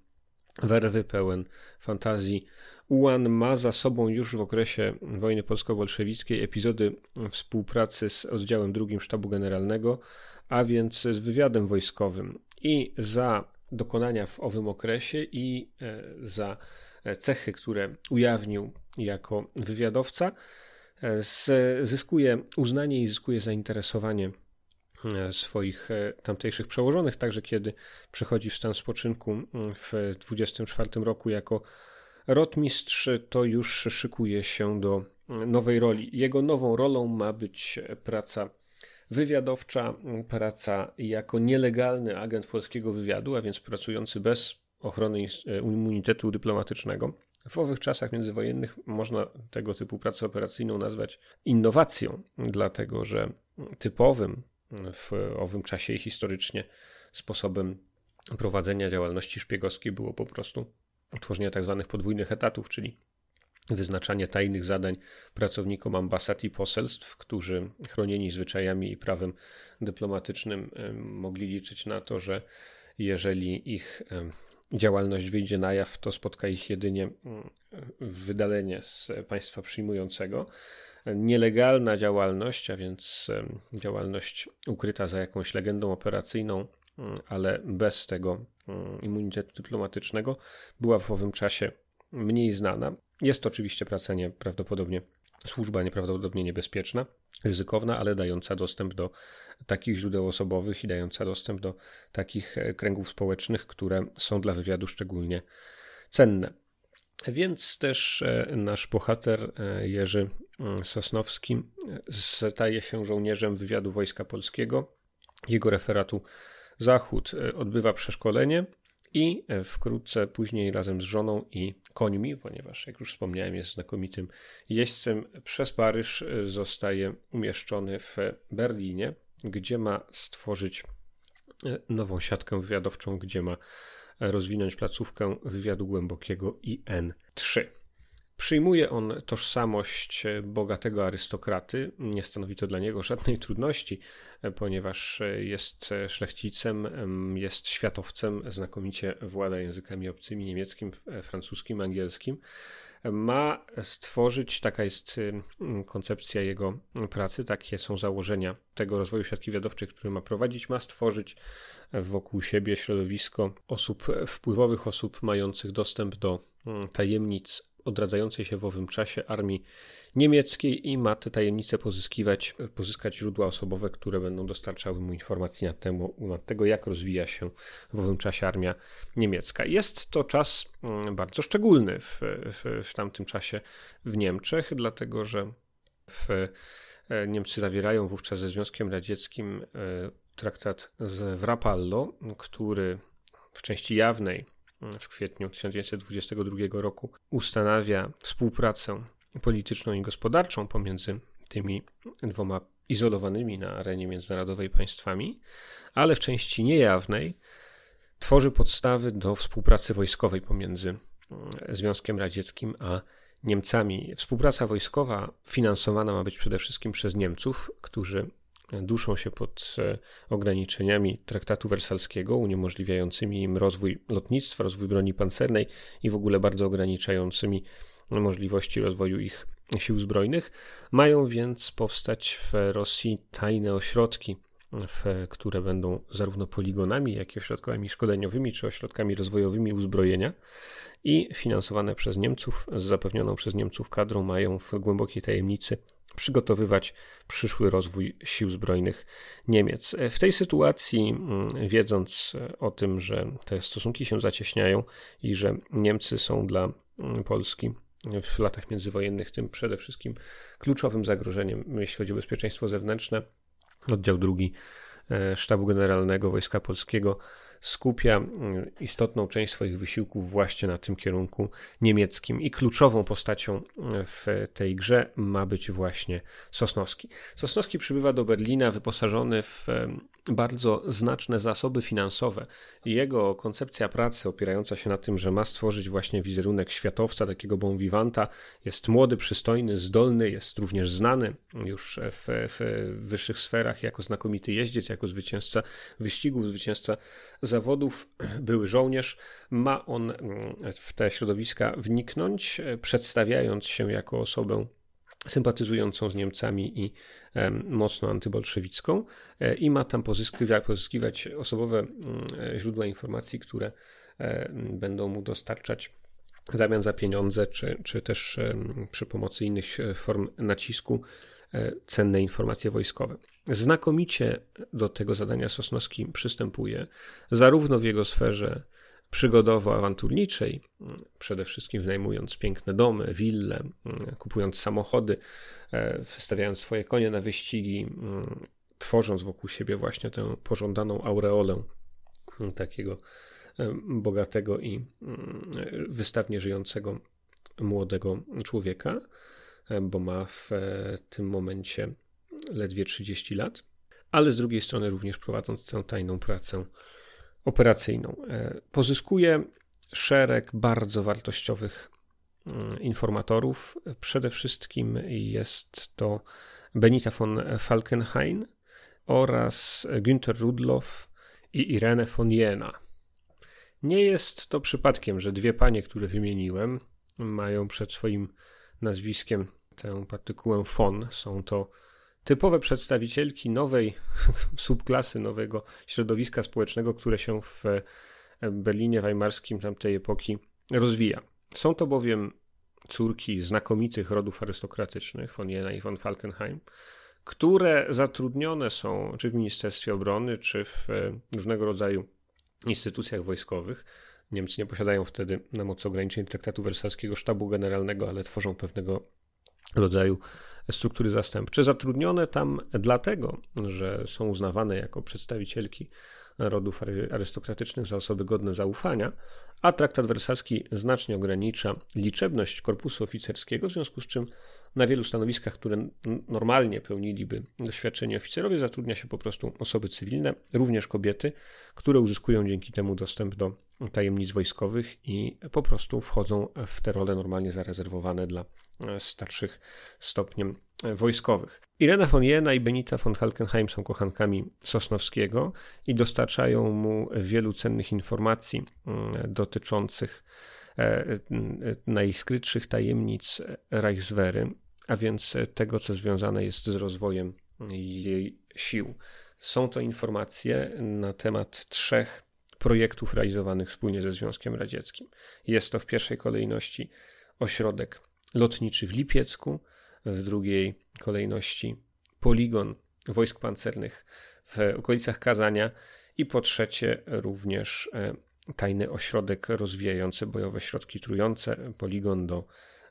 werwy, pełen fantazji Ułan ma za sobą już w okresie wojny polsko-bolszewickiej epizody współpracy z oddziałem drugim Sztabu Generalnego, a więc z wywiadem wojskowym. I za dokonania w owym okresie i e, za cechy, które ujawnił jako wywiadowca, zyskuje uznanie i zyskuje zainteresowanie e, swoich e, tamtejszych przełożonych, także kiedy przechodzi w stan spoczynku w 24 roku jako rotmistrz, to już szykuje się do nowej roli. Jego nową rolą ma być praca wywiadowcza, praca jako nielegalny agent polskiego wywiadu, a więc pracujący bez ochrony e, immunitetu dyplomatycznego. W owych czasach międzywojennych można tego typu pracę operacyjną nazwać innowacją, dlatego że typowym w owym czasie historycznie sposobem prowadzenia działalności szpiegowskiej było po prostu utworzenie tzw. Tak podwójnych etatów, czyli wyznaczanie tajnych zadań pracownikom ambasad i poselstw, którzy chronieni zwyczajami i prawem dyplomatycznym mogli liczyć na to, że jeżeli ich działalność wyjdzie na jaw, to spotka ich jedynie mm, wydalenie z państwa przyjmującego. Nielegalna działalność, a więc działalność ukryta za jakąś legendą operacyjną, ale bez tego mm, immunitetu dyplomatycznego, była w owym czasie mniej znana. Jest to oczywiście praca prawdopodobnie służba nieprawdopodobnie niebezpieczna, ryzykowna, ale dająca dostęp do takich źródeł osobowych i dająca dostęp do takich e, kręgów społecznych, które są dla wywiadu szczególnie cenne. Więc też e, nasz bohater e, Jerzy mm, Sosnowski staje się żołnierzem wywiadu Wojska Polskiego, jego referatu Zachód. Odbywa przeszkolenie i e, wkrótce później razem z żoną i końmi, ponieważ jak już wspomniałem jest znakomitym jeźdźcem, przez Paryż e, zostaje umieszczony w Berlinie, gdzie ma stworzyć e, nową siatkę wywiadowczą, gdzie ma rozwinąć placówkę wywiadu głębokiego IN-3. Przyjmuje on tożsamość bogatego arystokraty. Nie stanowi to dla niego żadnej trudności, ponieważ jest szlachcicem, jest światowcem, znakomicie włada językami obcymi niemieckim, francuskim, angielskim. Ma stworzyć, taka jest koncepcja jego pracy, takie są założenia tego rozwoju siatki wiadowczej, który ma prowadzić, ma stworzyć wokół siebie środowisko osób wpływowych, osób mających dostęp do tajemnic odradzającej się w owym czasie armii niemieckiej i ma te tajemnice pozyskiwać, pozyskać źródła osobowe, które będą dostarczały mu informacji na, temu, tego, jak rozwija się w owym czasie armia niemiecka. Jest to czas mm, bardzo szczególny w, w, w tamtym czasie w Niemczech, dlatego że w, e, Niemcy zawierają wówczas ze Związkiem Radzieckim e, traktat z Wrapallo, który w części jawnej w kwietniu 1922 roku ustanawia współpracę polityczną i gospodarczą pomiędzy tymi dwoma izolowanymi na arenie międzynarodowej państwami, ale w części niejawnej tworzy podstawy do współpracy wojskowej pomiędzy mm, Związkiem Radzieckim a Niemcami. Współpraca wojskowa finansowana ma być przede wszystkim przez Niemców, którzy duszą się pod e, ograniczeniami traktatu wersalskiego, uniemożliwiającymi im rozwój lotnictwa, rozwój broni pancernej i w ogóle bardzo ograniczającymi możliwości rozwoju ich sił zbrojnych. Mają więc powstać w Rosji tajne ośrodki, które będą zarówno poligonami, jak i ośrodkami szkoleniowymi czy ośrodkami rozwojowymi uzbrojenia i finansowane przez Niemców, z zapewnioną przez Niemców kadrą mają w głębokiej tajemnicy przygotowywać przyszły rozwój sił zbrojnych Niemiec. W tej sytuacji, mm, wiedząc o tym, że te stosunki się zacieśniają i że Niemcy są dla mm, Polski w latach międzywojennych tym przede wszystkim kluczowym zagrożeniem, jeśli chodzi o bezpieczeństwo zewnętrzne, oddział drugi e, Sztabu Generalnego Wojska Polskiego skupia mm, istotną część swoich wysiłków właśnie na tym kierunku niemieckim i kluczową postacią mm, w tej grze ma być właśnie Sosnowski. Sosnowski przybywa do Berlina wyposażony w bardzo znaczne zasoby finansowe. Jego koncepcja pracy opierająca się na tym, że ma stworzyć właśnie wizerunek światowca, takiego bon vivanta, jest młody, przystojny, zdolny, jest również znany już w, w wyższych sferach jako znakomity jeździec, jako zwycięzca wyścigów, zwycięzca zawodów, były żołnierz. Ma on mm, w te środowiska wniknąć, przedstawiając się jako osobę sympatyzującą z Niemcami i mocno antybolszewicką e, i ma tam pozyskiwać, pozyskiwać osobowe mm, e, źródła informacji, które e, będą mu dostarczać w zamian za pieniądze, czy, czy też przy pomocy innych form nacisku cenne informacje wojskowe. Znakomicie do tego zadania Sosnowski przystępuje, zarówno w jego sferze przygodowo-awanturniczej, przede wszystkim wynajmując piękne domy, wille, kupując samochody, e, wystawiając swoje konie na wyścigi, tworząc wokół siebie właśnie tę pożądaną aureolę takiego e, bogatego i wystawnie żyjącego młodego człowieka, e, bo ma w tym momencie ledwie 30 lat, ale z drugiej strony również prowadząc tę tajną pracę operacyjną. E, pozyskuje szereg bardzo wartościowych mm, informatorów. Przede wszystkim jest to Benita von Falkenhayn oraz Günther Rudloff i Irene von Jena. Nie jest to przypadkiem, że dwie panie, które wymieniłem, mają przed swoim nazwiskiem tę partykułę von. Są to typowe przedstawicielki nowej subklasy, nowego środowiska społecznego, które się w e, Berlinie Weimarskim tamtej epoki rozwija. Są to bowiem córki znakomitych rodów arystokratycznych, von Jena i von Falkenheim, które zatrudnione są czy w Ministerstwie Obrony, czy w e, różnego rodzaju instytucjach wojskowych. Niemcy nie posiadają wtedy na mocy ograniczeń traktatu wersalskiego sztabu generalnego, ale tworzą pewnego rodzaju struktury zastępcze. Zatrudnione tam dlatego, że są uznawane jako przedstawicielki rodów arystokratycznych za osoby godne zaufania, a traktat wersalski znacznie ogranicza liczebność korpusu oficerskiego, w związku z czym na wielu stanowiskach, które normalnie pełniliby doświadczeni oficerowie, zatrudnia się po prostu osoby cywilne, również kobiety, które uzyskują dzięki temu dostęp do tajemnic wojskowych i po prostu wchodzą w te role normalnie zarezerwowane dla starszych stopniem e, wojskowych. Irena von Jena i Benita von Falkenheim są kochankami Sosnowskiego i dostarczają mu wielu cennych informacji mm, dotyczących e, najskrytszych tajemnic Reichswehry, a więc tego, co związane jest z rozwojem jej sił. Są to informacje na temat trzech projektów realizowanych wspólnie ze Związkiem Radzieckim. Jest to w pierwszej kolejności ośrodek lotniczy w Lipiecku, w drugiej kolejności poligon wojsk pancernych w okolicach Kazania i po trzecie również e, tajny ośrodek rozwijający bojowe środki trujące, poligon do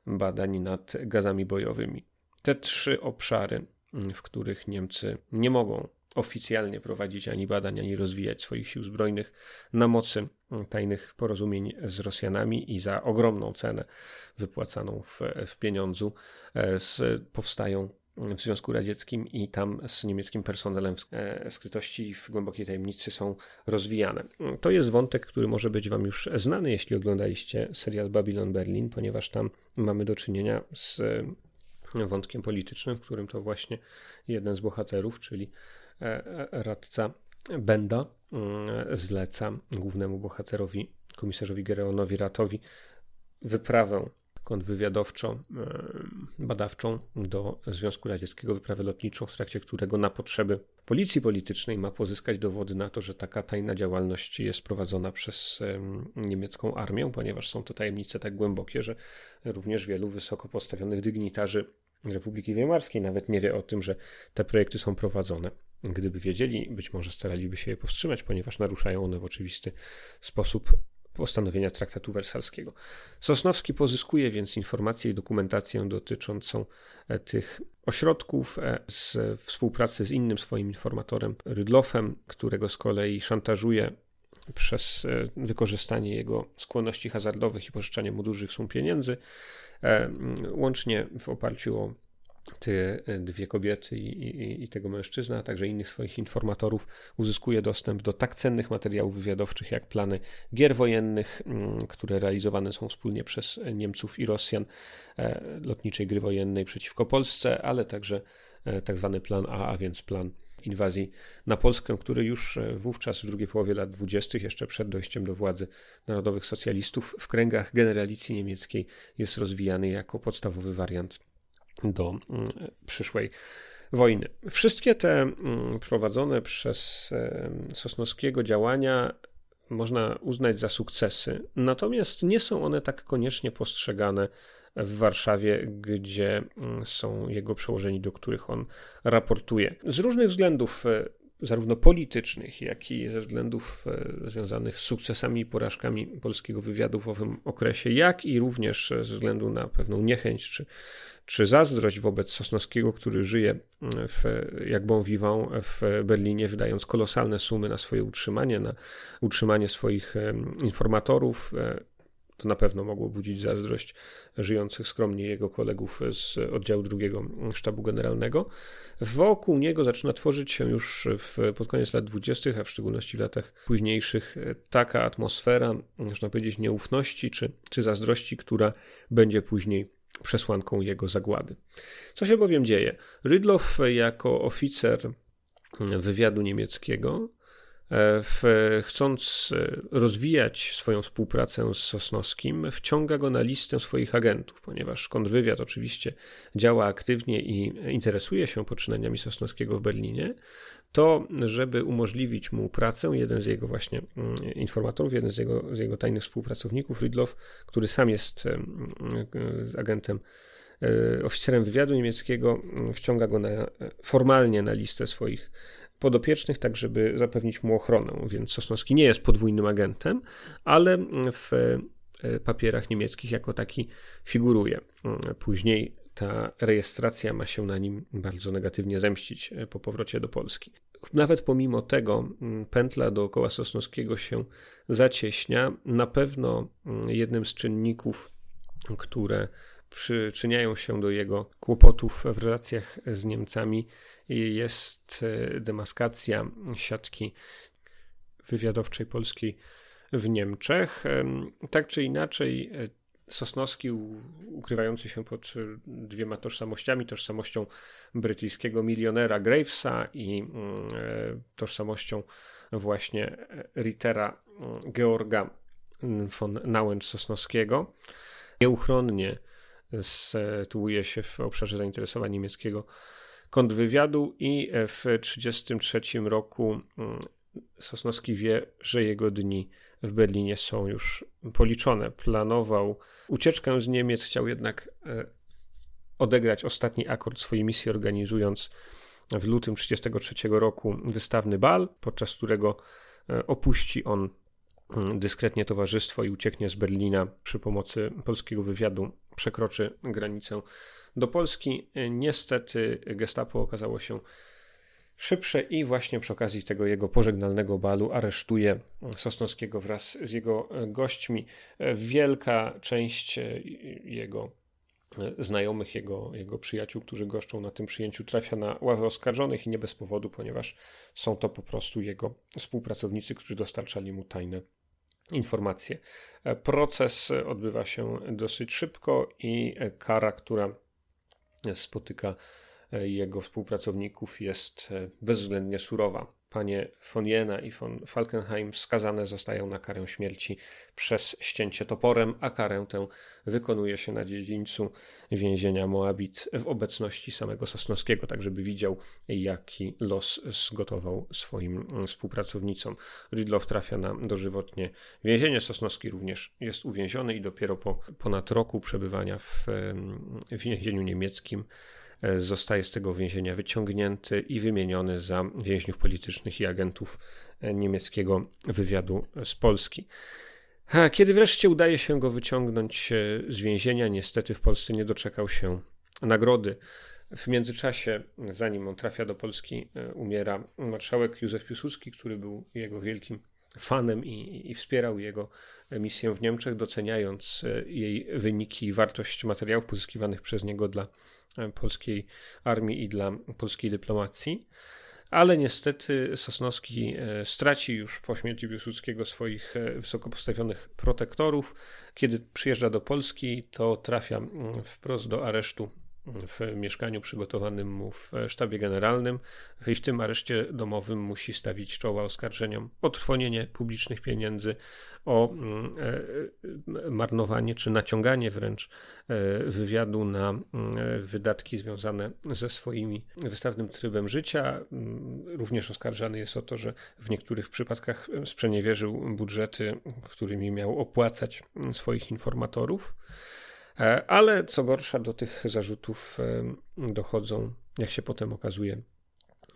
badań nad gazami bojowymi. Te trzy obszary, w których Niemcy nie mogą oficjalnie prowadzić ani badań, ani rozwijać swoich sił zbrojnych na mocy tajnych porozumień z Rosjanami i za ogromną cenę wypłacaną w, w pieniądzu e, z, powstają w Związku Radzieckim i tam z niemieckim personelem w e, skrytości w głębokiej tajemnicy są rozwijane. To jest wątek, który może być Wam już znany, jeśli oglądaliście serial Babylon Berlin, ponieważ tam mamy do czynienia z wątkiem politycznym, w którym to właśnie jeden z bohaterów, czyli E, e, radca Benda mm, zleca głównemu bohaterowi, komisarzowi Gereonowi Ratowi, wyprawę kontrwywiadowczą, e, do Związku Radzieckiego, wyprawę lotniczą, w trakcie którego na potrzeby policji politycznej ma pozyskać dowody na to, że taka tajna działalność jest prowadzona przez niemiecką armię, ponieważ są to tajemnice tak głębokie, że również wielu wysoko postawionych dygnitarzy Republiki Weimarskiej nawet nie wie o tym, że te projekty są prowadzone. Gdyby wiedzieli, być może staraliby się je powstrzymać, ponieważ naruszają one w oczywisty sposób postanowienia traktatu wersalskiego. Sosnowski pozyskuje więc informacje i dokumentację dotyczącą e, tych ośrodków e, z współpracy z innym swoim informatorem Rydlofem, którego z kolei szantażuje przez e, wykorzystanie jego skłonności hazardowych i pożyczanie mu dużych sum pieniędzy, łącznie w oparciu o te dwie kobiety i, i, i, tego mężczyzna, a także innych swoich informatorów uzyskuje dostęp do tak cennych materiałów wywiadowczych jak plany gier wojennych, mm, które realizowane są wspólnie przez Niemców i Rosjan, e, lotniczej gry wojennej przeciwko Polsce, ale także e, tak zwany plan A, a więc plan inwazji na Polskę, który już e, wówczas w drugiej połowie lat dwudziestych, jeszcze przed dojściem do władzy narodowych socjalistów, w kręgach generalicji niemieckiej jest rozwijany jako podstawowy wariant do mm, przyszłej wojny. Wszystkie te mm, prowadzone przez Sosnowskiego działania można uznać za sukcesy, natomiast nie są one tak koniecznie postrzegane w Warszawie, gdzie mm, są jego przełożeni, do których on raportuje. Z różnych względów e, zarówno politycznych, jak i ze względów e, związanych z sukcesami i porażkami polskiego wywiadu w owym okresie, jak i również ze względu na pewną niechęć czy, czy zazdrość wobec Sosnowskiego, który żyje, w, jak bon vivant w Berlinie, wydając kolosalne sumy na swoje utrzymanie, na utrzymanie swoich informatorów, e, to na pewno mogło budzić zazdrość żyjących skromnie jego kolegów z oddziału drugiego sztabu generalnego. Wokół niego zaczyna tworzyć się już w, pod koniec lat dwudziestych, a w szczególności w latach późniejszych, taka atmosfera, można powiedzieć, nieufności czy, czy zazdrości, która będzie później przesłanką jego zagłady. Co się bowiem dzieje? Rydlow jako oficer wywiadu niemieckiego w, chcąc e, rozwijać swoją współpracę z Sosnowskim, wciąga go na listę swoich agentów, ponieważ kontrwywiad oczywiście działa aktywnie i interesuje się poczynaniami Sosnowskiego w Berlinie, to żeby umożliwić mu pracę, jeden z jego właśnie informatorów, jeden z jego, z jego tajnych współpracowników, Rydlow, który sam jest agentem oficerem wywiadu niemieckiego, wciąga go na, formalnie na listę swoich podopiecznych, tak żeby zapewnić mu ochronę. Więc Sosnowski nie jest podwójnym agentem, ale w e, papierach niemieckich jako taki figuruje. Później ta rejestracja ma się na nim bardzo negatywnie zemścić e, po powrocie do Polski. Nawet pomimo tego pętla dookoła Sosnowskiego się zacieśnia. Na pewno jednym z czynników, które przyczyniają się do jego kłopotów w relacjach z Niemcami jest e, demaskacja siatki wywiadowczej polskiej w Niemczech. Tak czy inaczej, e, Sosnowski, ukrywający się pod dwiema tożsamościami, tożsamością brytyjskiego milionera Gravesa i mm, e, tożsamością właśnie Rittera mm, Georga von Nauen-Sosnowskiego, nieuchronnie sytuuje się w obszarze zainteresowań niemieckiego kontrwywiadu i w 1933 roku mm, Sosnowski wie, że jego dni w Berlinie są już policzone. Planował ucieczkę z Niemiec, chciał jednak e, odegrać ostatni akord swojej misji, organizując w lutym 1933 roku wystawny bal, podczas którego e, opuści on dyskretnie towarzystwo i ucieknie z Berlina przy pomocy polskiego wywiadu, przekroczy granicę do Polski. Niestety Gestapo okazało się szybsze i właśnie przy okazji tego jego pożegnalnego balu aresztuje Sosnowskiego wraz z jego gośćmi. Wielka część jego znajomych, jego, jego przyjaciół, którzy goszczą na tym przyjęciu, trafia na ławę oskarżonych i nie bez powodu, ponieważ są to po prostu jego współpracownicy, którzy dostarczali mu tajne informacje. Proces odbywa się dosyć szybko i kara, która spotyka jego współpracowników, jest bezwzględnie surowa. Panie von Jena i von Falkenheim skazane zostają na karę śmierci przez ścięcie toporem, a karę tę wykonuje się na dziedzińcu więzienia Moabit w obecności samego Sosnowskiego, tak żeby widział, jaki los zgotował swoim współpracownicom. Rydlow trafia na dożywotnie więzienie, Sosnowski również jest uwięziony i dopiero po ponad roku przebywania w, więzieniu niemieckim zostaje z tego więzienia wyciągnięty i wymieniony za więźniów politycznych i agentów e, niemieckiego wywiadu z Polski. Kiedy wreszcie udaje się go wyciągnąć e, z więzienia, niestety w Polsce nie doczekał się nagrody. W międzyczasie, zanim on trafia do Polski, umiera marszałek Józef Piłsudski, który był jego wielkim fanem i, i, wspierał jego misję w Niemczech, doceniając jej wyniki i wartość materiałów pozyskiwanych przez niego dla E, polskiej armii i dla polskiej dyplomacji. Ale niestety Sosnowski e, straci już po śmierci Piłsudskiego swoich e, wysoko postawionych protektorów. Kiedy przyjeżdża do Polski, to trafia mm, wprost do aresztu w mieszkaniu przygotowanym mu w sztabie generalnym i w tym areszcie domowym musi stawić czoła oskarżeniom o trwonienie publicznych pieniędzy, o mm, e, marnowanie czy naciąganie wręcz e, wywiadu na mm, wydatki związane ze swoimi wystawnym trybem życia. Mm, również oskarżany jest o to, że w niektórych przypadkach sprzeniewierzył budżety, którymi miał opłacać swoich informatorów. E, ale co gorsza, do tych zarzutów e, dochodzą, jak się potem okazuje,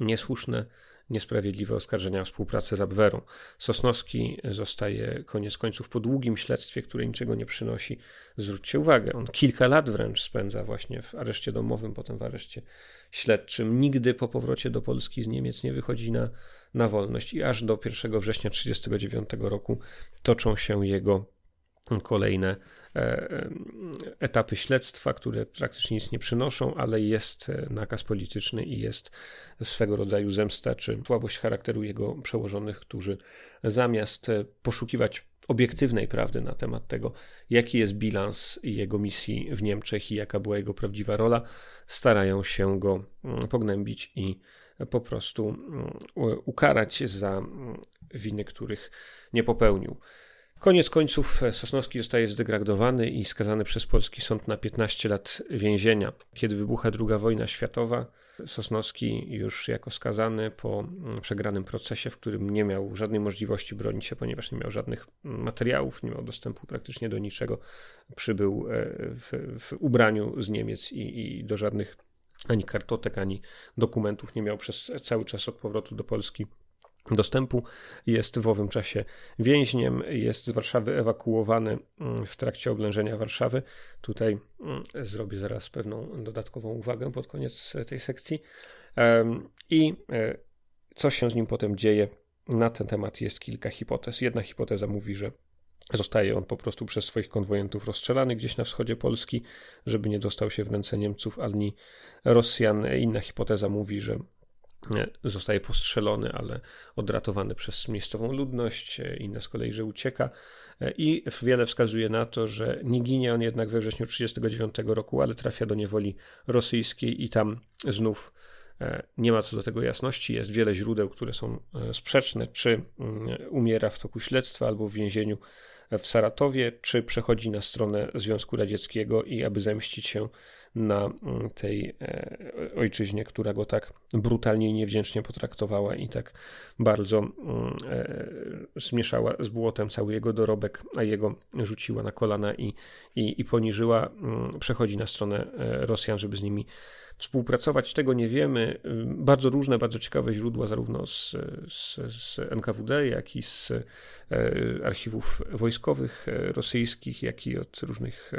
niesłuszne, niesprawiedliwe oskarżenia o współpracę z Abwerą. Sosnowski zostaje koniec końców po długim śledztwie, które niczego nie przynosi. Zwróćcie uwagę, on kilka lat wręcz spędza właśnie w areszcie domowym, potem w areszcie śledczym. Nigdy po powrocie do Polski z Niemiec nie wychodzi na, na wolność i aż do 1 września 1939 roku toczą się jego kolejne e, e, etapy śledztwa, które praktycznie nic nie przynoszą, ale jest e, nakaz polityczny i jest swego rodzaju zemsta czy słabość charakteru jego przełożonych, którzy zamiast poszukiwać obiektywnej prawdy na temat tego, jaki jest bilans jego misji w Niemczech i jaka była jego prawdziwa rola, starają się go mm, pognębić i po prostu mm, ukarać za mm, winy, których nie popełnił. Koniec końców Sosnowski zostaje zdegradowany i skazany przez polski sąd na 15 lat więzienia. Kiedy wybucha II wojna światowa, Sosnowski już jako skazany po mm, przegranym procesie, w którym nie miał żadnej możliwości bronić się, ponieważ nie miał żadnych materiałów, nie miał dostępu praktycznie do niczego, przybył e, w, w ubraniu z Niemiec i, i do żadnych ani kartotek, ani dokumentów nie miał przez cały czas od powrotu do Polski dostępu. Jest w owym czasie więźniem, jest z Warszawy ewakuowany mm, w trakcie oblężenia Warszawy. Tutaj mm, zrobię zaraz pewną dodatkową uwagę pod koniec tej sekcji. I e, co się z nim potem dzieje? Na ten temat jest kilka hipotez. Jedna hipoteza mówi, że Zostaje on po prostu przez swoich konwojentów rozstrzelany gdzieś na wschodzie Polski, żeby nie dostał się w ręce Niemców ani Rosjan. Inna hipoteza mówi, że zostaje postrzelony, ale odratowany przez miejscową ludność, inna z kolei, że ucieka i wiele wskazuje na to, że nie ginie on jednak we wrześniu 1939 roku, ale trafia do niewoli rosyjskiej i tam znów e, nie ma co do tego jasności. Jest wiele źródeł, które są e, sprzeczne, czy mm, umiera w toku śledztwa albo w więzieniu w Saratowie, czy przechodzi na stronę Związku Radzieckiego i aby zemścić się na mm, tej e, ojczyźnie, która go tak brutalnie i niewdzięcznie potraktowała i tak bardzo mm, e, zmieszała z błotem cały jego dorobek, a jego rzuciła na kolana i, i, i poniżyła, mm, przechodzi na stronę e, Rosjan, żeby z nimi współpracować. Tego nie wiemy. Bardzo różne, bardzo ciekawe źródła, zarówno z, z, z NKWD, jak i z archiwów wojskowych rosyjskich, jak i od różnych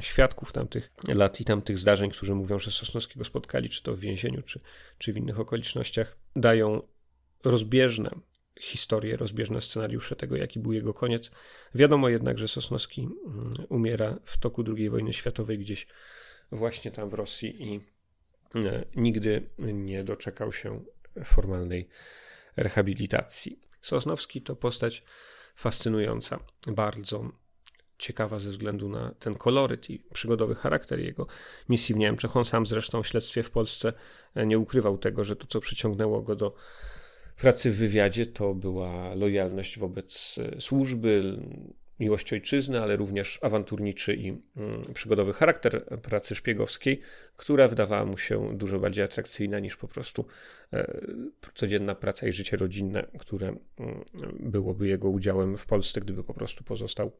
świadków tamtych lat i tamtych zdarzeń, którzy mówią, że Sosnowskiego spotkali, czy to w więzieniu, czy, czy w innych okolicznościach, dają rozbieżne historie, rozbieżne scenariusze tego, jaki był jego koniec. Wiadomo jednak, że Sosnowski mm, umiera w toku II wojny światowej gdzieś właśnie tam w Rosji i e, nigdy nie doczekał się formalnej rehabilitacji. Sosnowski to postać fascynująca, bardzo ciekawa ze względu na ten koloryt i przygodowy charakter jego misji w Niemczech. On sam zresztą w śledztwie w Polsce e, nie ukrywał tego, że to, co przyciągnęło go do pracy w wywiadzie, to była lojalność wobec e, służby, miłość ojczyzny, ale również awanturniczy i mm, przygodowy charakter pracy szpiegowskiej, która wydawała mu się dużo bardziej atrakcyjna niż po prostu e, codzienna praca i życie rodzinne, które mm, byłoby jego udziałem w Polsce, gdyby po prostu pozostał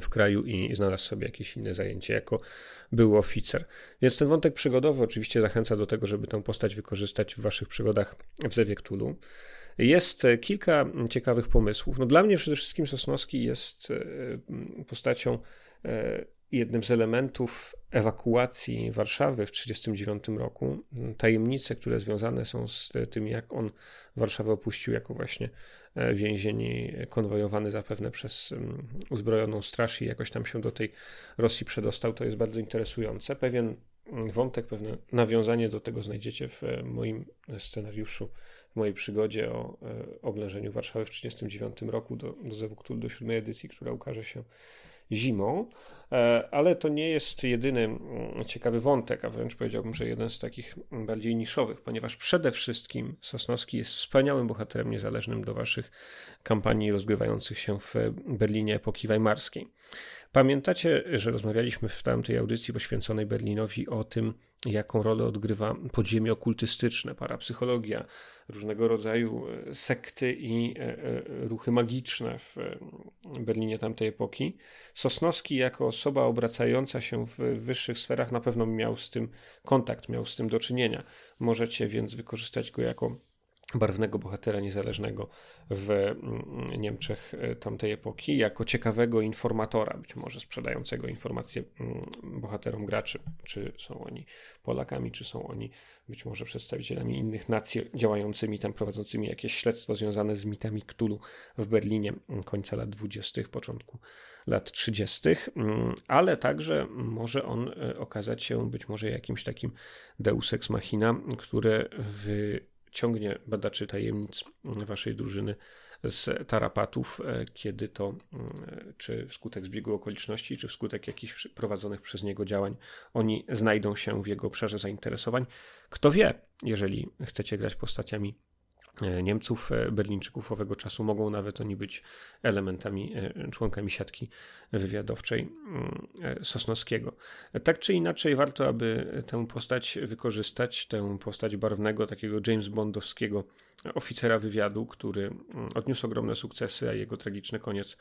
w kraju i znalazł sobie jakieś inne zajęcie jako był oficer. Więc ten wątek przygodowy oczywiście zachęca do tego, żeby tę postać wykorzystać w waszych przygodach w Zewie. Jest kilka ciekawych pomysłów. No dla mnie przede wszystkim Sosnowski jest e, postacią e, jednym z elementów ewakuacji Warszawy w 1939 roku. Tajemnice, które związane są z tym, jak on Warszawę opuścił jako właśnie e, więzień konwojowany zapewne przez uzbrojoną straż i jakoś tam się do tej Rosji przedostał, to jest bardzo interesujące. Pewien wątek, pewne nawiązanie do tego znajdziecie w e, moim scenariuszu, w mojej przygodzie o e, oblężeniu Warszawy w 1939 roku do, do Zewuktul, do siódmej edycji, która ukaże się zimą, e, ale to nie jest jedyny mm, ciekawy wątek, a wręcz powiedziałbym, że jeden z takich bardziej niszowych, ponieważ przede wszystkim Sosnowski jest wspaniałym bohaterem niezależnym do waszych kampanii rozgrywających się w Berlinie epoki weimarskiej. Pamiętacie, że rozmawialiśmy w tamtej audycji poświęconej Berlinowi o tym, jaką rolę odgrywa podziemie okultystyczne, parapsychologia, różnego rodzaju e, sekty i e, e, ruchy magiczne w Berlinie tamtej epoki. Sosnowski, jako osoba obracająca się w wyższych sferach, na pewno miał z tym kontakt, miał z tym do czynienia. Możecie więc wykorzystać go jako barwnego bohatera niezależnego w mm, Niemczech e, tamtej epoki, jako ciekawego informatora, być może sprzedającego informacje mm, bohaterom graczy, czy są oni Polakami, czy są oni być może przedstawicielami innych nacji działającymi tam, prowadzącymi jakieś śledztwo związane z mitami Cthulhu w Berlinie mm, końca lat 20., początku lat 30., ale także może on e, okazać się być może jakimś takim deus ex machina, które w ciągnie badaczy tajemnic waszej drużyny z tarapatów, e, kiedy to, mm, czy wskutek zbiegu okoliczności, czy wskutek jakichś prowadzonych przez niego działań, oni znajdą się w jego obszarze zainteresowań. Kto wie, jeżeli chcecie grać postaciami E, Niemców, e, Berlińczyków owego czasu. Mogą nawet oni być elementami, e, członkami siatki wywiadowczej mm, Sosnowskiego. Tak czy inaczej, warto, aby tę postać wykorzystać, tę postać barwnego, takiego James Bondowskiego oficera wywiadu, który mm, odniósł ogromne sukcesy, a jego tragiczny koniec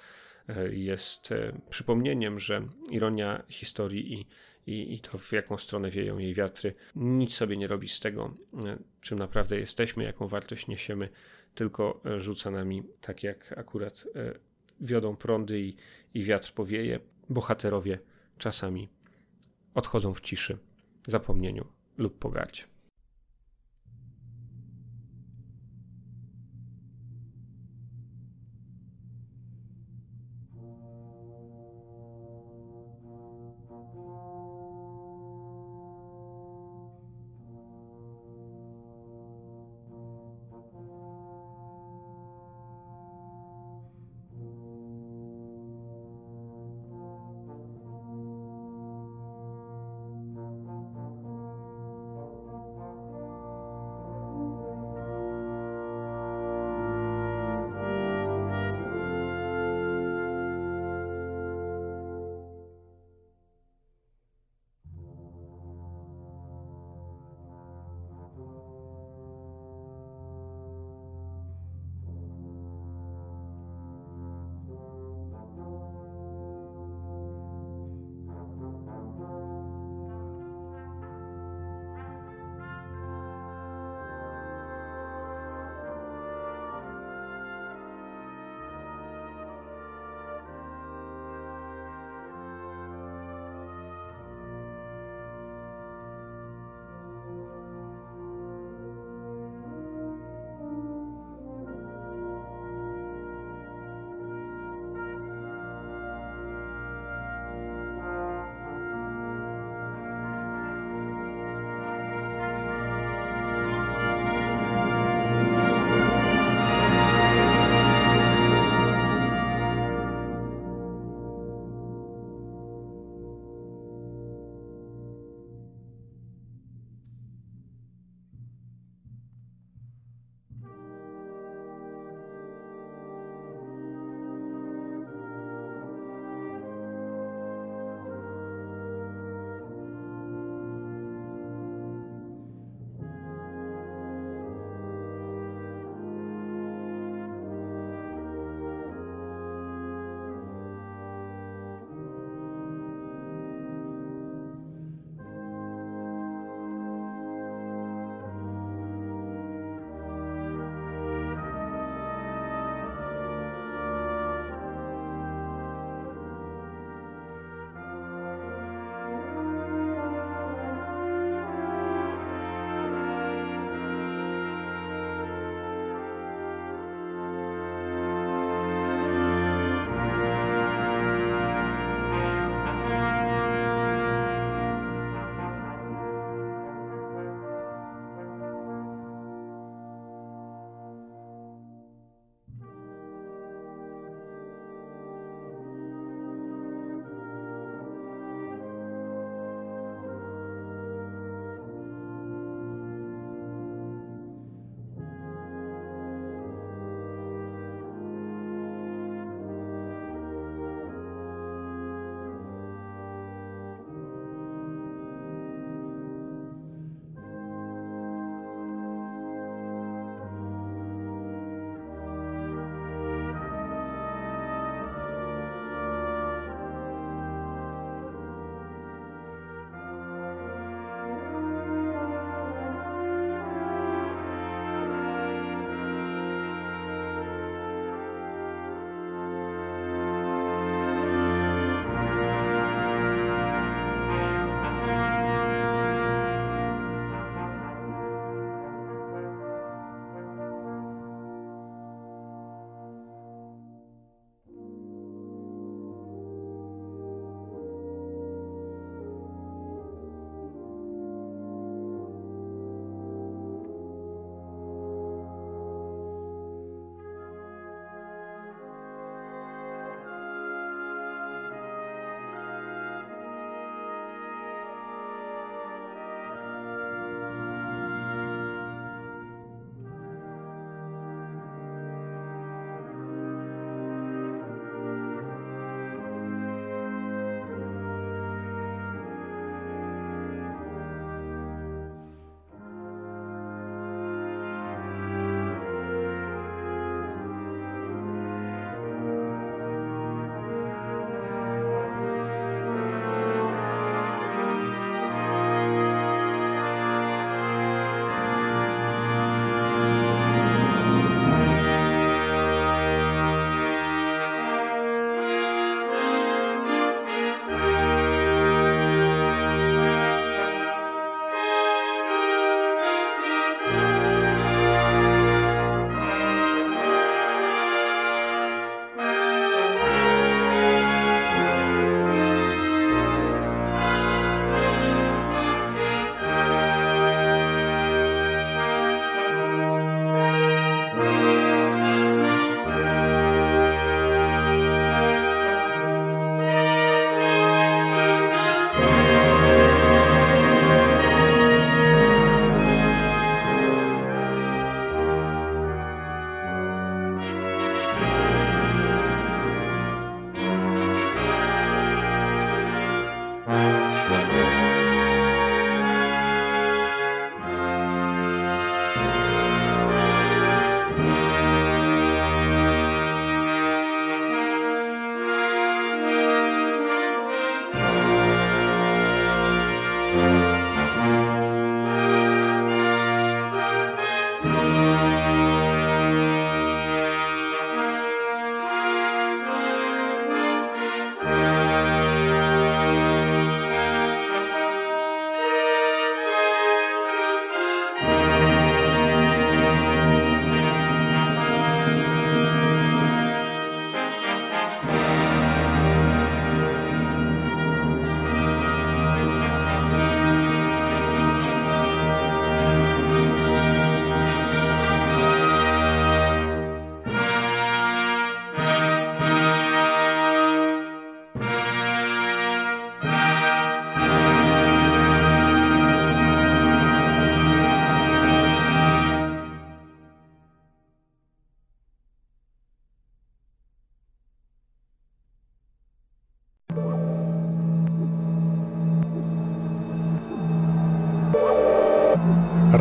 jest przypomnieniem, że ironia historii i i, i to w jaką stronę wieją jej wiatry. Nic sobie nie robi z tego, e, czym naprawdę jesteśmy, jaką wartość niesiemy, tylko e, rzuca nami tak jak akurat e, wiodą prądy i, i wiatr powieje. Bohaterowie czasami odchodzą w ciszy, zapomnieniu lub pogardzie.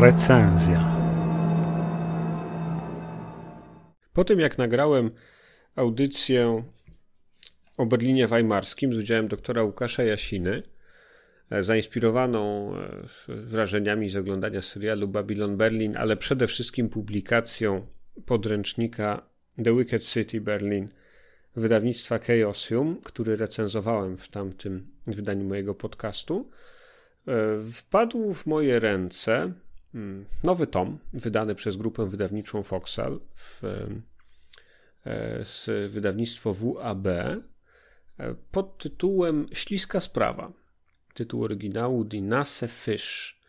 Recenzja. Po tym jak nagrałem audycję o Berlinie Weimarskim z udziałem doktora Łukasza Jasiny, e, zainspirowaną e, wrażeniami z oglądania serialu Babylon Berlin, ale przede wszystkim publikacją podręcznika The Wicked City Berlin wydawnictwa Chaosium, który recenzowałem w tamtym wydaniu mojego podcastu, e, wpadł w moje ręce nowy tom wydany przez grupę wydawniczą Foxal w, z wydawnictwo WAB pod tytułem Śliska sprawa. Tytuł oryginału Dinase Fish.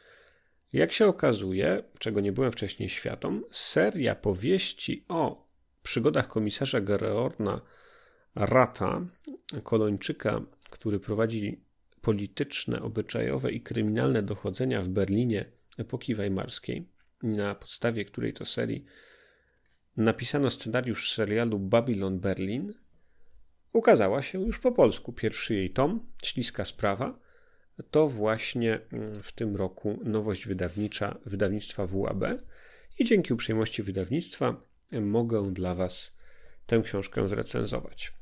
Jak się okazuje, czego nie byłem wcześniej świadom, seria powieści o przygodach komisarza Gereorna Rata, kolończyka, który prowadzi polityczne, obyczajowe i kryminalne dochodzenia w Berlinie epoki weimarskiej, na podstawie której to serii napisano scenariusz serialu Babylon Berlin, ukazała się już po polsku. Pierwszy jej tom, Śliska Sprawa, to właśnie mm, w tym roku nowość wydawnicza wydawnictwa WAB i dzięki uprzejmości wydawnictwa mogę dla Was tę książkę zrecenzować.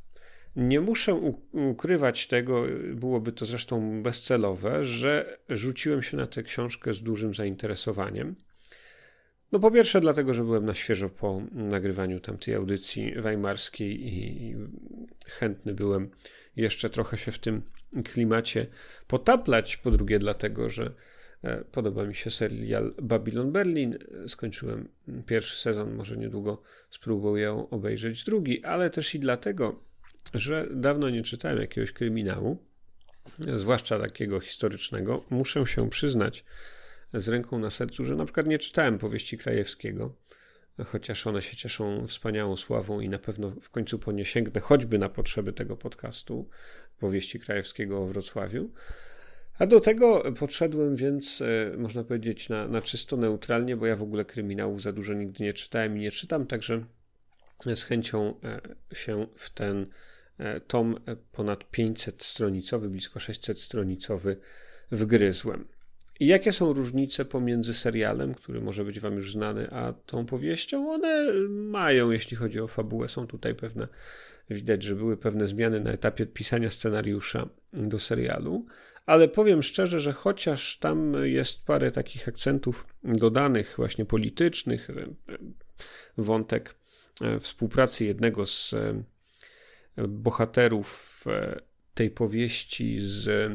Nie muszę ukrywać tego, byłoby to zresztą bezcelowe, że rzuciłem się na tę książkę z dużym zainteresowaniem. No po pierwsze dlatego, że byłem na świeżo po nagrywaniu tamtej audycji weimarskiej i chętny byłem jeszcze trochę się w tym klimacie potaplać. Po drugie dlatego, że e, podoba mi się serial Babylon Berlin. Skończyłem pierwszy sezon, może niedługo spróbuję obejrzeć drugi, ale też i dlatego, że dawno nie czytałem jakiegoś kryminału, zwłaszcza takiego historycznego. Muszę się przyznać, z ręką na sercu, że na przykład nie czytałem powieści Krajewskiego, chociaż one się cieszą wspaniałą sławą i na pewno w końcu po nie sięgnę, choćby na potrzeby tego podcastu, powieści Krajewskiego o Wrocławiu. A do tego podszedłem więc, e, można powiedzieć, na, na czysto neutralnie, bo ja w ogóle kryminałów za dużo nigdy nie czytałem i nie czytam, także z chęcią e, się w ten tom ponad 500 stronicowy, blisko 600 stronicowy wgryzłem. I jakie są różnice pomiędzy serialem, który może być Wam już znany, a tą powieścią? One mają, jeśli chodzi o fabułę, są tutaj pewne, widać, że były pewne zmiany na etapie pisania scenariusza do serialu, ale powiem szczerze, że chociaż tam jest parę takich akcentów dodanych, właśnie politycznych, wątek e, współpracy jednego z e, bohaterów e, tej powieści z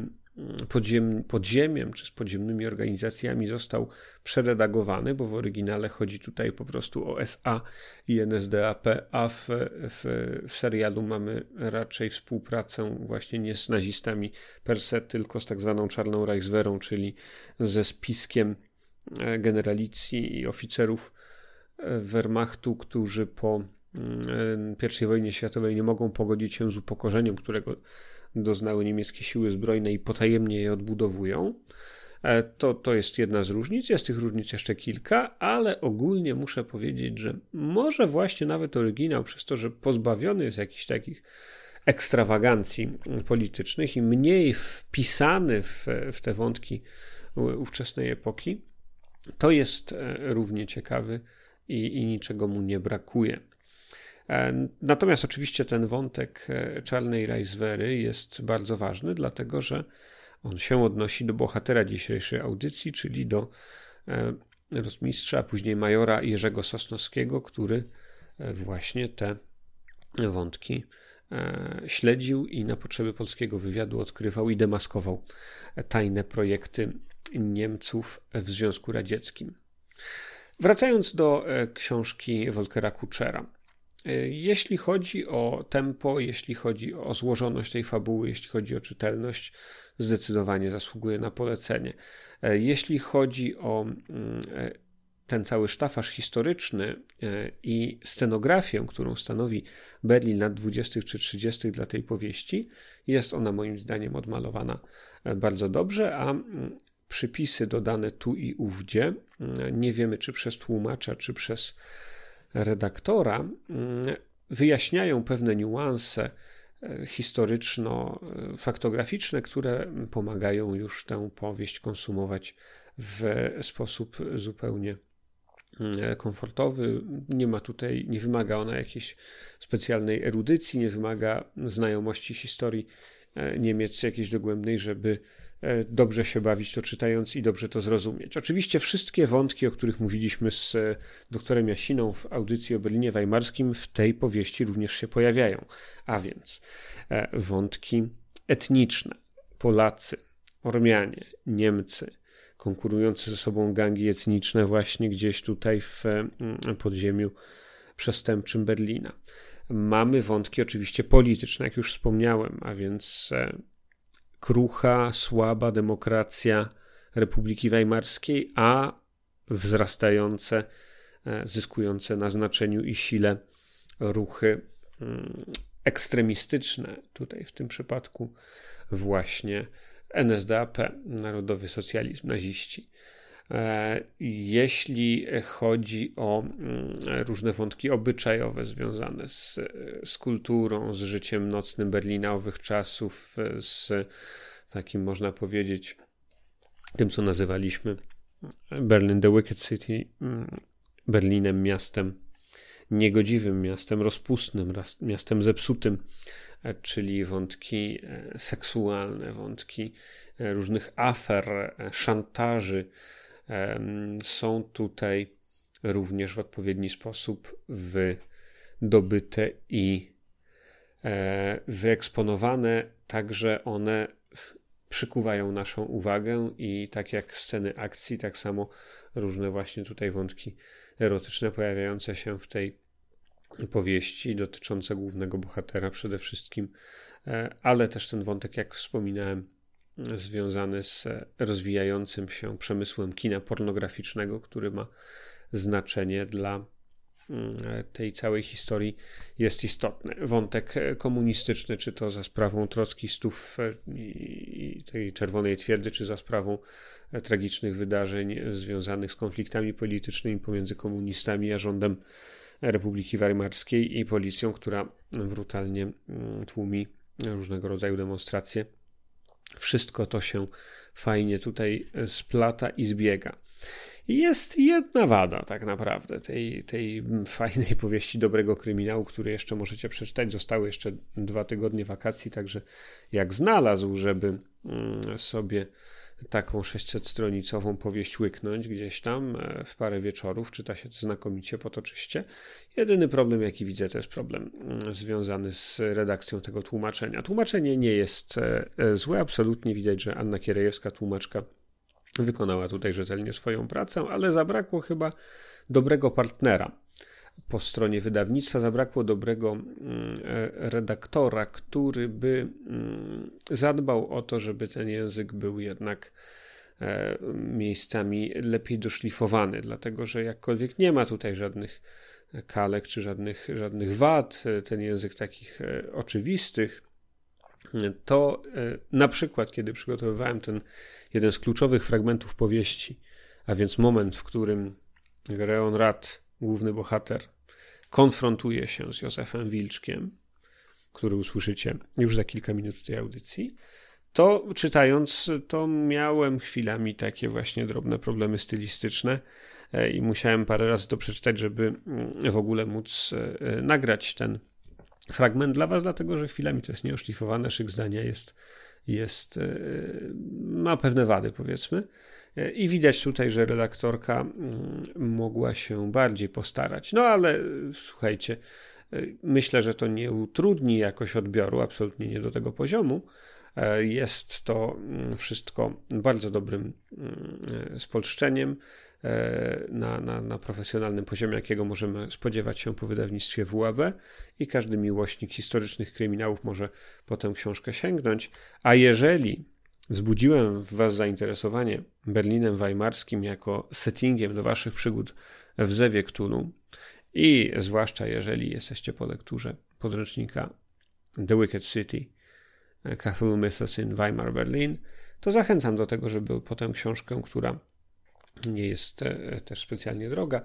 podziem, podziemiem czy z podziemnymi organizacjami został przeredagowany, bo w oryginale chodzi tutaj po prostu o SA i NSDAP, a w, w, w serialu mamy raczej współpracę właśnie nie z nazistami per se, tylko z tak zwaną czarną Reichswehrą, czyli ze spiskiem e, generalicji i oficerów e, Wehrmachtu, którzy po mm, I wojnie światowej nie mogą pogodzić się z upokorzeniem, którego doznały niemieckie siły zbrojne i potajemnie je odbudowują. E, to, to jest jedna z różnic. Jest tych różnic jeszcze kilka, ale ogólnie muszę powiedzieć, że może właśnie nawet oryginał, przez to, że pozbawiony jest jakichś takich ekstrawagancji politycznych i mniej wpisany w, w te wątki ówczesnej epoki, to jest e, równie ciekawy i, i niczego mu nie brakuje. E, natomiast oczywiście ten wątek e, czarnej Rajswery jest bardzo ważny, dlatego że on się odnosi do bohatera dzisiejszej audycji, czyli do e, rozmistrza, a później majora Jerzego Sosnowskiego, który właśnie te wątki śledził i na potrzeby polskiego wywiadu odkrywał i demaskował tajne projekty Niemców w Związku Radzieckim. Wracając do książki Wolkera Kuczera. E, jeśli chodzi o tempo, jeśli chodzi o złożoność tej fabuły, jeśli chodzi o czytelność, zdecydowanie zasługuje na polecenie. E, jeśli chodzi o mm, e, ten cały sztafaż historyczny i scenografię, którą stanowi Berlin lat 20. czy 30. dla tej powieści, jest ona moim zdaniem odmalowana bardzo dobrze, a mm, przypisy dodane tu i ówdzie, mm, nie wiemy czy przez tłumacza, czy przez redaktora mm, wyjaśniają pewne niuanse e, historyczno-faktograficzne, które pomagają już tę powieść konsumować w sposób zupełnie mm, komfortowy. Nie ma tutaj, nie wymaga ona jakiejś specjalnej erudycji, nie wymaga znajomości historii e, Niemiec jakiejś dogłębnej, żeby e, dobrze się bawić to czytając i dobrze to zrozumieć. Oczywiście wszystkie wątki, o których mówiliśmy z e, doktorem Jasiną w audycji o Berlinie Weimarskim, w tej powieści również się pojawiają. A więc wątki etniczne, Polacy, Ormianie, Niemcy, konkurujące ze sobą gangi etniczne właśnie gdzieś tutaj w podziemiu przestępczym Berlina. Mamy wątki oczywiście polityczne, jak już wspomniałem, a więc e, krucha, słaba demokracja Republiki Weimarskiej, a wzrastające, e, zyskujące na znaczeniu i sile ruchy mm, ekstremistyczne, tutaj w tym przypadku właśnie NSDAP, Narodowy Socjalizm, naziści. E, jeśli chodzi o mm, różne wątki obyczajowe związane z, z kulturą, z życiem nocnym Berlina owych czasów, z takim można powiedzieć tym, co nazywaliśmy Berlin the Wicked City, mm, Berlinem miastem niegodziwym, miastem rozpustnym, miastem zepsutym, E, czyli wątki e, seksualne, wątki e, różnych afer, szantaży są tutaj również w odpowiedni sposób wydobyte i wyeksponowane, także one przykuwają naszą uwagę i tak jak sceny akcji, tak samo różne właśnie tutaj wątki erotyczne pojawiające się w tej powieści dotyczące głównego bohatera przede wszystkim, e, ale też ten wątek, jak wspominałem, związany z rozwijającym się przemysłem kina pornograficznego, który ma znaczenie dla mm, tej całej historii jest istotny. Wątek komunistyczny, czy to za sprawą trockistów i tej czerwonej twierdzy, czy za sprawą tragicznych wydarzeń związanych z konfliktami politycznymi pomiędzy komunistami a rządem Republiki Weimarskiej i policją, która brutalnie mm, tłumi różnego rodzaju demonstracje. Wszystko to się fajnie tutaj splata i zbiega. Jest jedna wada, tak naprawdę, tej, tej fajnej powieści dobrego kryminału, który jeszcze możecie przeczytać. Zostały jeszcze dwa tygodnie wakacji, także jak znalazł, żeby mm, sobie taką 600-stronicową powieść łyknąć gdzieś tam e, w parę wieczorów. Czyta się to znakomicie, potoczyście. Jedyny problem, jaki widzę, to jest problem mm, związany z redakcją tego tłumaczenia. Tłumaczenie nie jest e, e, złe, absolutnie widać, że Anna Kierejewska, tłumaczka, wykonała tutaj rzetelnie swoją pracę, ale zabrakło chyba dobrego partnera po stronie wydawnictwa zabrakło dobrego mm, e, redaktora, który by mm, zadbał o to, żeby ten język był jednak e, miejscami lepiej doszlifowany, dlatego że jakkolwiek nie ma tutaj żadnych kalek czy żadnych, żadnych wad, e, ten język takich oczywistych, to na przykład, kiedy przygotowywałem ten jeden z kluczowych fragmentów powieści, a więc moment, w którym Greon Rat główny bohater, konfrontuje się z Józefem Wilczkiem, który usłyszycie już za kilka minut tej audycji, to czytając, to miałem chwilami takie właśnie drobne problemy stylistyczne e, i musiałem parę razy to przeczytać, żeby mm, w ogóle móc e, nagrać ten fragment dla was, dlatego że chwilami to jest nieoszlifowane, szyk zdania jest, jest e, ma pewne wady, powiedzmy. I widać tutaj, że redaktorka mm, mogła się bardziej postarać. No ale słuchajcie, myślę, że to nie utrudni jakoś odbioru, absolutnie nie do tego poziomu. Jest to mm, wszystko bardzo dobrym mm, spolszczeniem e, na, na, na profesjonalnym poziomie, jakiego możemy spodziewać się po wydawnictwie WAB i każdy miłośnik historycznych kryminałów może po tę książkę sięgnąć. A jeżeli wzbudziłem w Was zainteresowanie Berlinem Weimarskim jako settingiem do Waszych przygód w Zewie Cthulhu i zwłaszcza jeżeli jesteście po lekturze podręcznika The Wicked City Cthulhu Mythos in Weimar Berlin, to zachęcam do tego, żeby po tę książkę, która nie jest e, też specjalnie droga,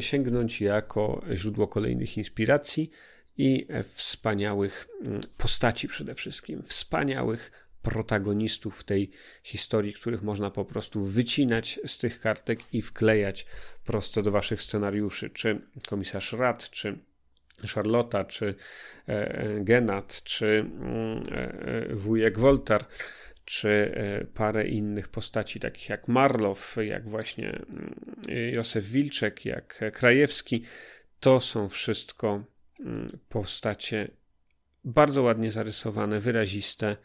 sięgnąć jako źródło kolejnych inspiracji i wspaniałych mm, postaci przede wszystkim, wspaniałych protagonistów tej historii, których można po prostu wycinać z tych kartek i wklejać prosto do waszych scenariuszy. Czy komisarz Rad, czy Charlotta, czy e, Genat, czy mm, e, wujek Woltar, czy parę innych postaci, takich jak Marlow, jak właśnie mm, Józef Wilczek, jak Krajewski. To są wszystko mm, postacie bardzo ładnie zarysowane, wyraziste.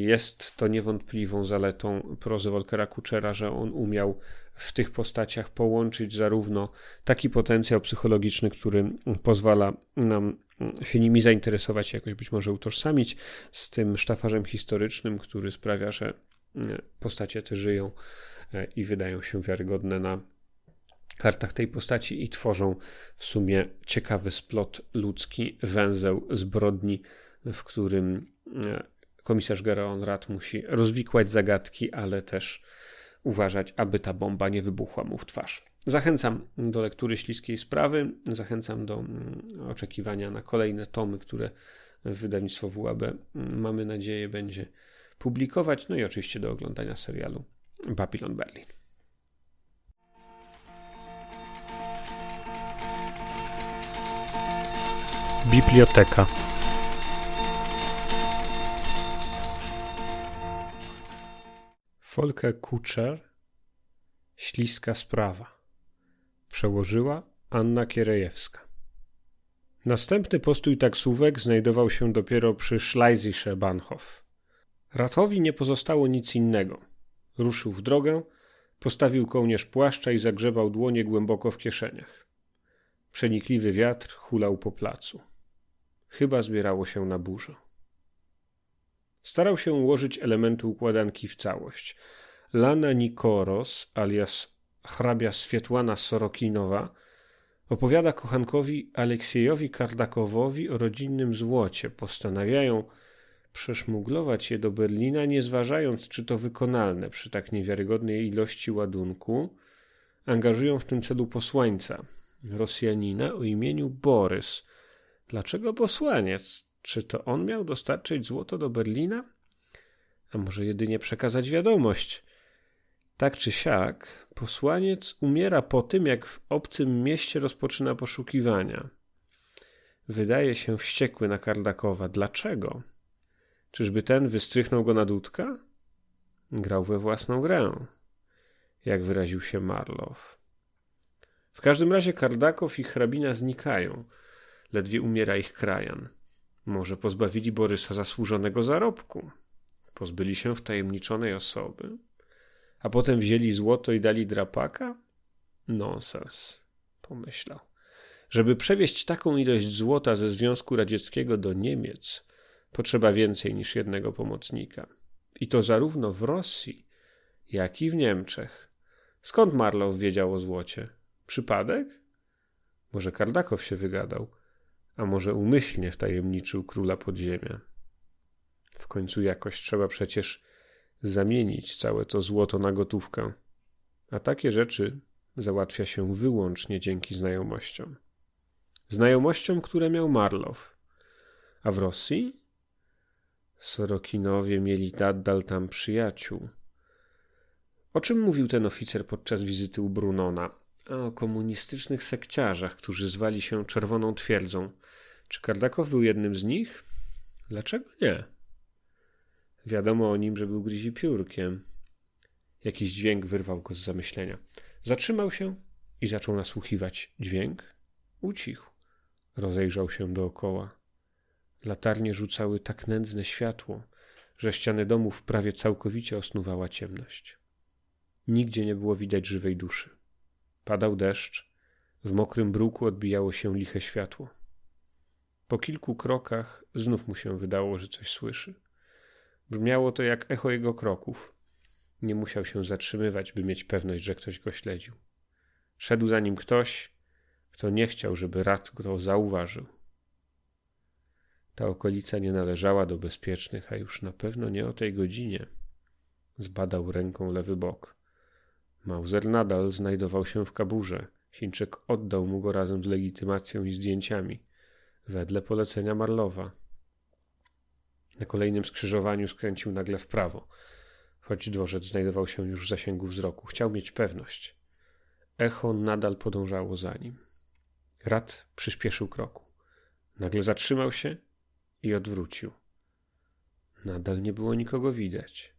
Jest to niewątpliwą zaletą prozy Volkera Kuczera, że on umiał w tych postaciach połączyć zarówno taki potencjał psychologiczny, który pozwala nam się nimi zainteresować, jakoś być może utożsamić z tym sztafarzem historycznym, który sprawia, że postacie te żyją e, i wydają się wiarygodne na kartach tej postaci i tworzą w sumie ciekawy splot ludzki, węzeł zbrodni, w którym e, komisarz Gereon Rat musi rozwikłać zagadki, ale też uważać, aby ta bomba nie wybuchła mu w twarz. Zachęcam do lektury śliskiej sprawy, zachęcam do mm, oczekiwania na kolejne tomy, które wydawnictwo WAB mm, mamy nadzieję będzie publikować, no i oczywiście do oglądania serialu Babylon Berlin. Biblioteka. Folke Kutscher Śliska sprawa. Przełożyła Anna Kierejewska. Następny postój taksówek znajdował się dopiero przy Schleisische Bahnhof. Ratowi nie pozostało nic innego. Ruszył w drogę, postawił kołnierz płaszcza i zagrzebał dłonie głęboko w kieszeniach. Przenikliwy wiatr hulał po placu. Chyba zbierało się na burzę. Starał się ułożyć elementy układanki w całość. Lana Nikoros, alias hrabia Swietłana Sorokinowa, opowiada kochankowi Aleksiejowi Kardakowowi o rodzinnym złocie. Postanawiają przeszmuglować je do Berlina, nie zważając, czy to wykonalne przy tak niewiarygodnej ilości ładunku. Angażują w tym celu posłańca, Rosjanina o imieniu Borys. Dlaczego posłaniec? Czy to on miał dostarczyć złoto do Berlina? A może jedynie przekazać wiadomość? Tak czy siak, posłaniec umiera po tym, jak w obcym mieście rozpoczyna poszukiwania. Wydaje się wściekły na Kardakowa. Dlaczego? Czyżby ten wystrychnął go na dudka? Grał we własną grę, jak wyraził się Marlow. W każdym razie Kardakow i hrabina znikają. Ledwie umiera ich krajan. Może pozbawili Borysa zasłużonego zarobku. Pozbyli się wtajemniczonej osoby, a potem wzięli złoto i dali drapaka? Nonsens, pomyślał. Żeby przewieźć taką ilość złota ze Związku Radzieckiego do Niemiec, potrzeba więcej niż jednego pomocnika. I to zarówno w Rosji, jak i w Niemczech. Skąd Marlow wiedział o złocie? Przypadek? Może Kardakow się wygadał a może umyślnie wtajemniczył króla podziemia. W końcu jakoś trzeba przecież zamienić całe to złoto na gotówkę, a takie rzeczy załatwia się wyłącznie dzięki znajomościom. Znajomościom, które miał Marlow. A w Rosji? Sorokinowie mieli nadal tam przyjaciół. O czym mówił ten oficer podczas wizyty u Brunona? O komunistycznych sekciarzach, którzy zwali się Czerwoną Twierdzą – czy Kardakow był jednym z nich? Dlaczego nie? Wiadomo o nim, że był gryzipiórkiem. Jakiś dźwięk wyrwał go z zamyślenia. Zatrzymał się i zaczął nasłuchiwać. Dźwięk ucichł. Rozejrzał się dookoła. Latarnie rzucały tak nędzne światło, że ściany domów prawie całkowicie osnuwała ciemność. Nigdzie nie było widać żywej duszy. Padał deszcz, w mokrym bruku odbijało się liche światło. Po kilku krokach znów mu się wydało, że coś słyszy. Brzmiało to jak echo jego kroków. Nie musiał się zatrzymywać, by mieć pewność, że ktoś go śledził. Szedł za nim ktoś, kto nie chciał, żeby rad go zauważył. Ta okolica nie należała do bezpiecznych, a już na pewno nie o tej godzinie. Zbadał ręką lewy bok. Mauser nadal znajdował się w kaburze. Chińczyk oddał mu go razem z legitymacją i zdjęciami wedle polecenia Marlowa. Na kolejnym skrzyżowaniu skręcił nagle w prawo, choć dworzec znajdował się już w zasięgu wzroku. Chciał mieć pewność. Echo nadal podążało za nim. Rad przyspieszył kroku. Nagle zatrzymał się i odwrócił. Nadal nie było nikogo widać.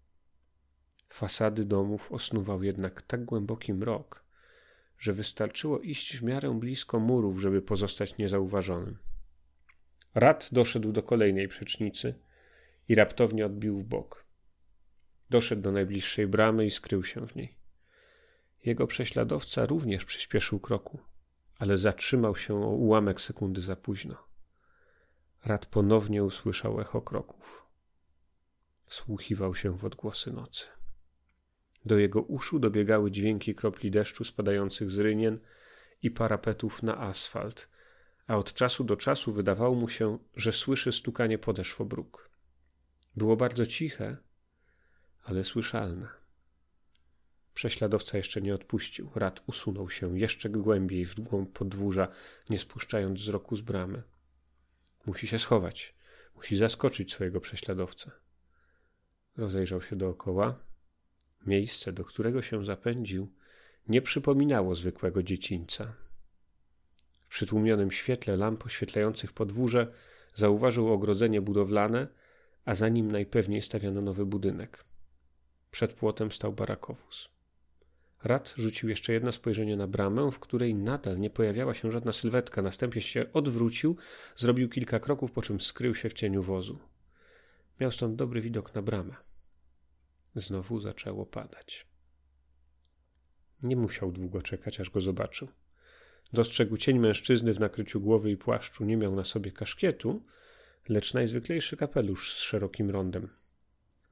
Fasady domów osnuwał jednak tak głęboki mrok, że wystarczyło iść w miarę blisko murów, żeby pozostać niezauważonym. Rad doszedł do kolejnej przecznicy i raptownie odbił w bok. Doszedł do najbliższej bramy i skrył się w niej. Jego prześladowca również przyspieszył kroku, ale zatrzymał się o ułamek sekundy za późno. Rad ponownie usłyszał echo kroków. Wsłuchiwał się w odgłosy nocy. Do jego uszu dobiegały dźwięki kropli deszczu spadających z rynien i parapetów na asfalt, a od czasu do czasu wydawało mu się, że słyszy stukanie podeszw obróg. Było bardzo ciche, ale słyszalne. Prześladowca jeszcze nie odpuścił. Rad usunął się jeszcze głębiej w głąb podwórza, nie spuszczając wzroku z bramy. Musi się schować. Musi zaskoczyć swojego prześladowcę. Rozejrzał się dookoła. Miejsce, do którego się zapędził, nie przypominało zwykłego dziecinca. W przytłumionym świetle lamp oświetlających podwórze zauważył ogrodzenie budowlane, a za nim najpewniej stawiano nowy budynek. Przed płotem stał barakowóz. Rad rzucił jeszcze jedno spojrzenie na bramę, w której nadal nie pojawiała się żadna sylwetka. Następnie się odwrócił, zrobił kilka kroków, po czym skrył się w cieniu wozu. Miał stąd dobry widok na bramę. Znowu zaczęło padać. Nie musiał długo czekać, aż go zobaczył. Dostrzegł cień mężczyzny w nakryciu głowy i płaszczu. Nie miał na sobie kaszkietu, lecz najzwyklejszy kapelusz z szerokim rondem.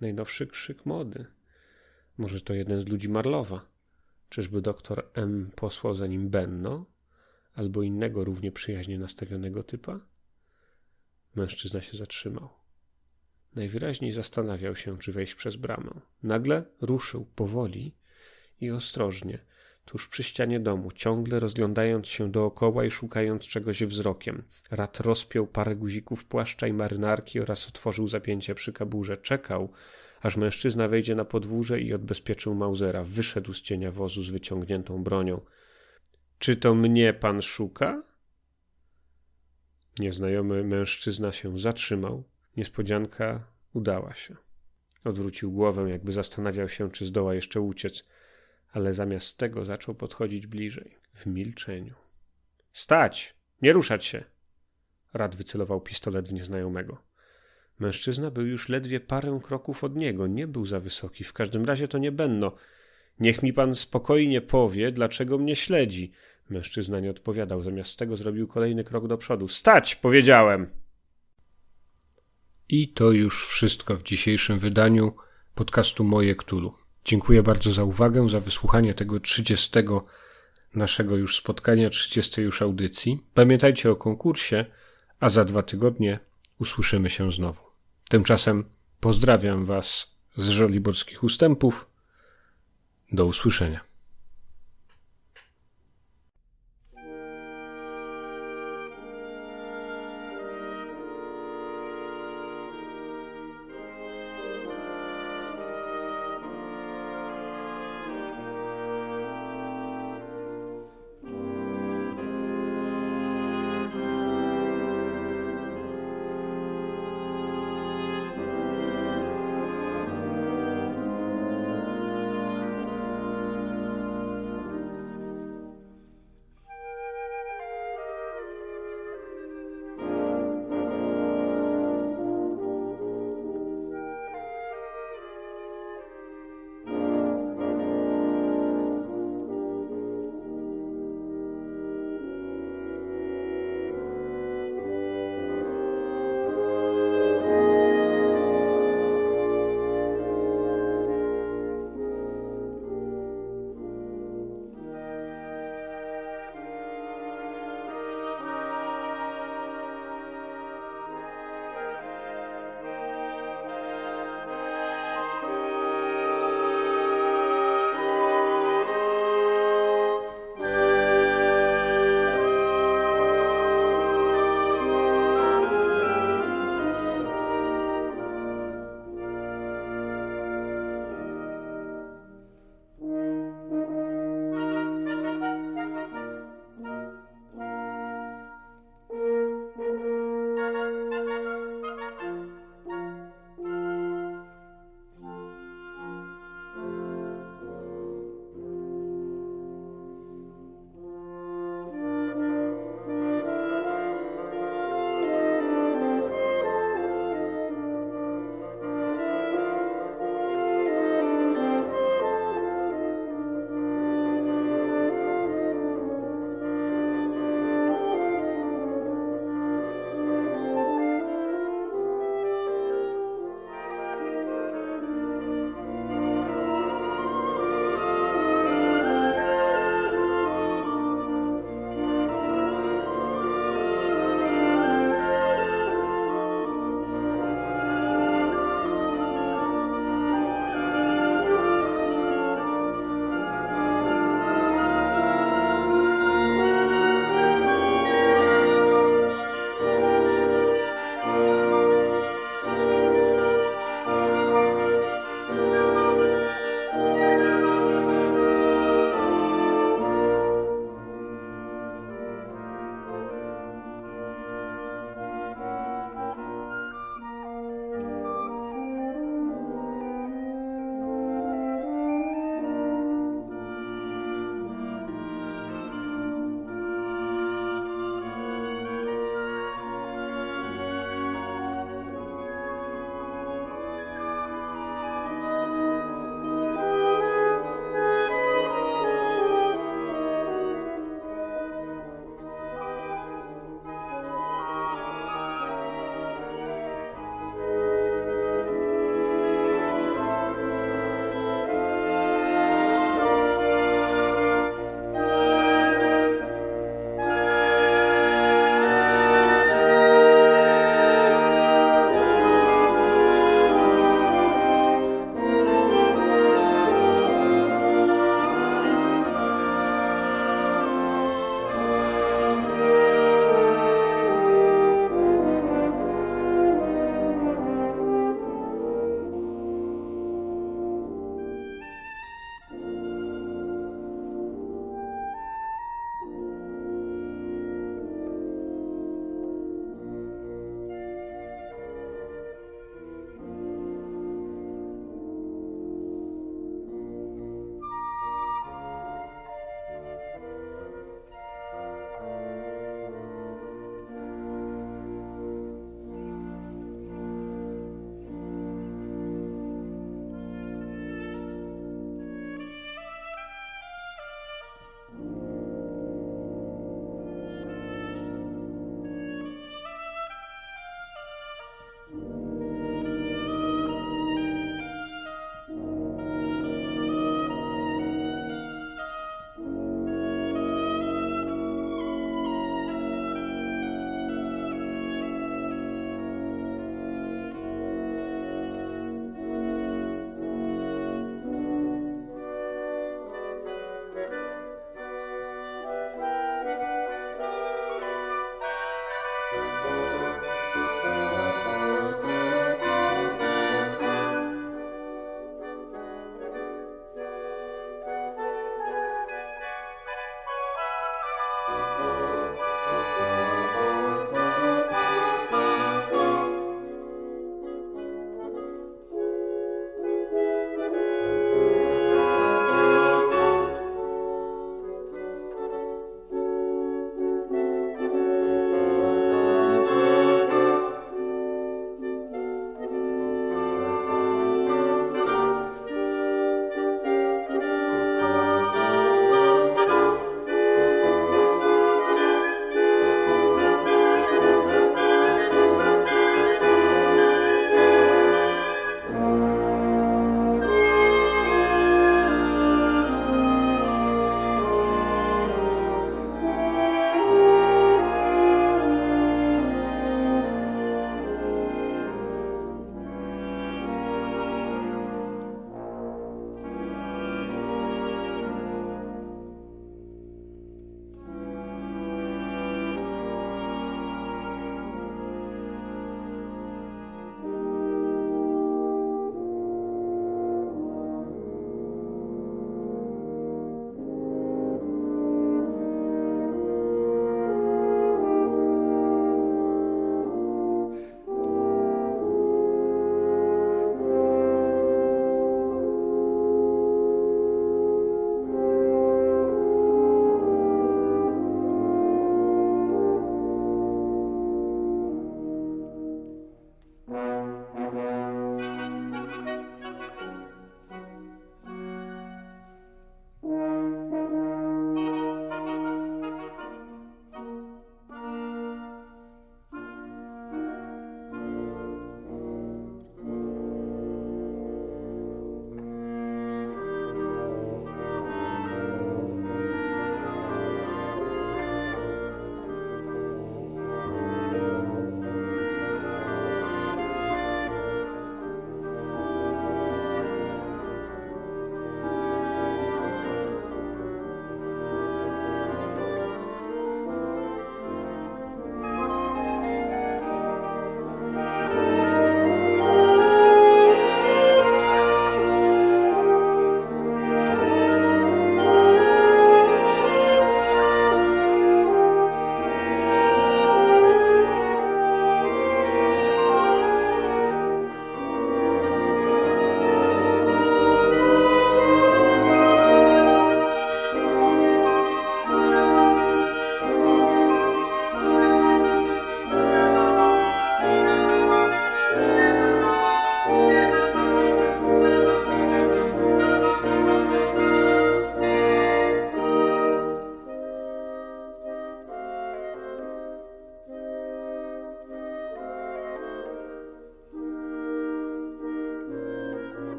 Najnowszy krzyk mody. Może to jeden z ludzi Marlowa. Czyżby doktor M posłał za nim Benno albo innego równie przyjaźnie nastawionego typa? Mężczyzna się zatrzymał. Najwyraźniej zastanawiał się, czy wejść przez bramę. Nagle ruszył powoli i ostrożnie, tuż przy ścianie domu, ciągle rozglądając się dookoła i szukając czegoś wzrokiem. Rat rozpiął parę guzików płaszcza i marynarki oraz otworzył zapięcie przy kaburze. Czekał, aż mężczyzna wejdzie na podwórze i odbezpieczył Mausera. Wyszedł z cienia wozu z wyciągniętą bronią. Czy to mnie pan szuka? Nieznajomy mężczyzna się zatrzymał. Niespodzianka udała się. Odwrócił głowę, jakby zastanawiał się, czy zdoła jeszcze uciec, ale zamiast tego zaczął podchodzić bliżej, w milczeniu. Stać! Nie ruszać się! Rad wycelował pistolet w nieznajomego. Mężczyzna był już ledwie parę kroków od niego, nie był za wysoki, w każdym razie to nie Benno. Niech mi pan spokojnie powie, dlaczego mnie śledzi. Mężczyzna nie odpowiadał, zamiast tego zrobił kolejny krok do przodu. Stać, powiedziałem! I to już wszystko w dzisiejszym wydaniu podcastu Moje Ktulu. Dziękuję bardzo za uwagę, za wysłuchanie tego 30 naszego już spotkania, 30 już audycji. Pamiętajcie o konkursie, a za dwa tygodnie usłyszymy się znowu. Tymczasem pozdrawiam Was z żoliborskich ustępów. Do usłyszenia.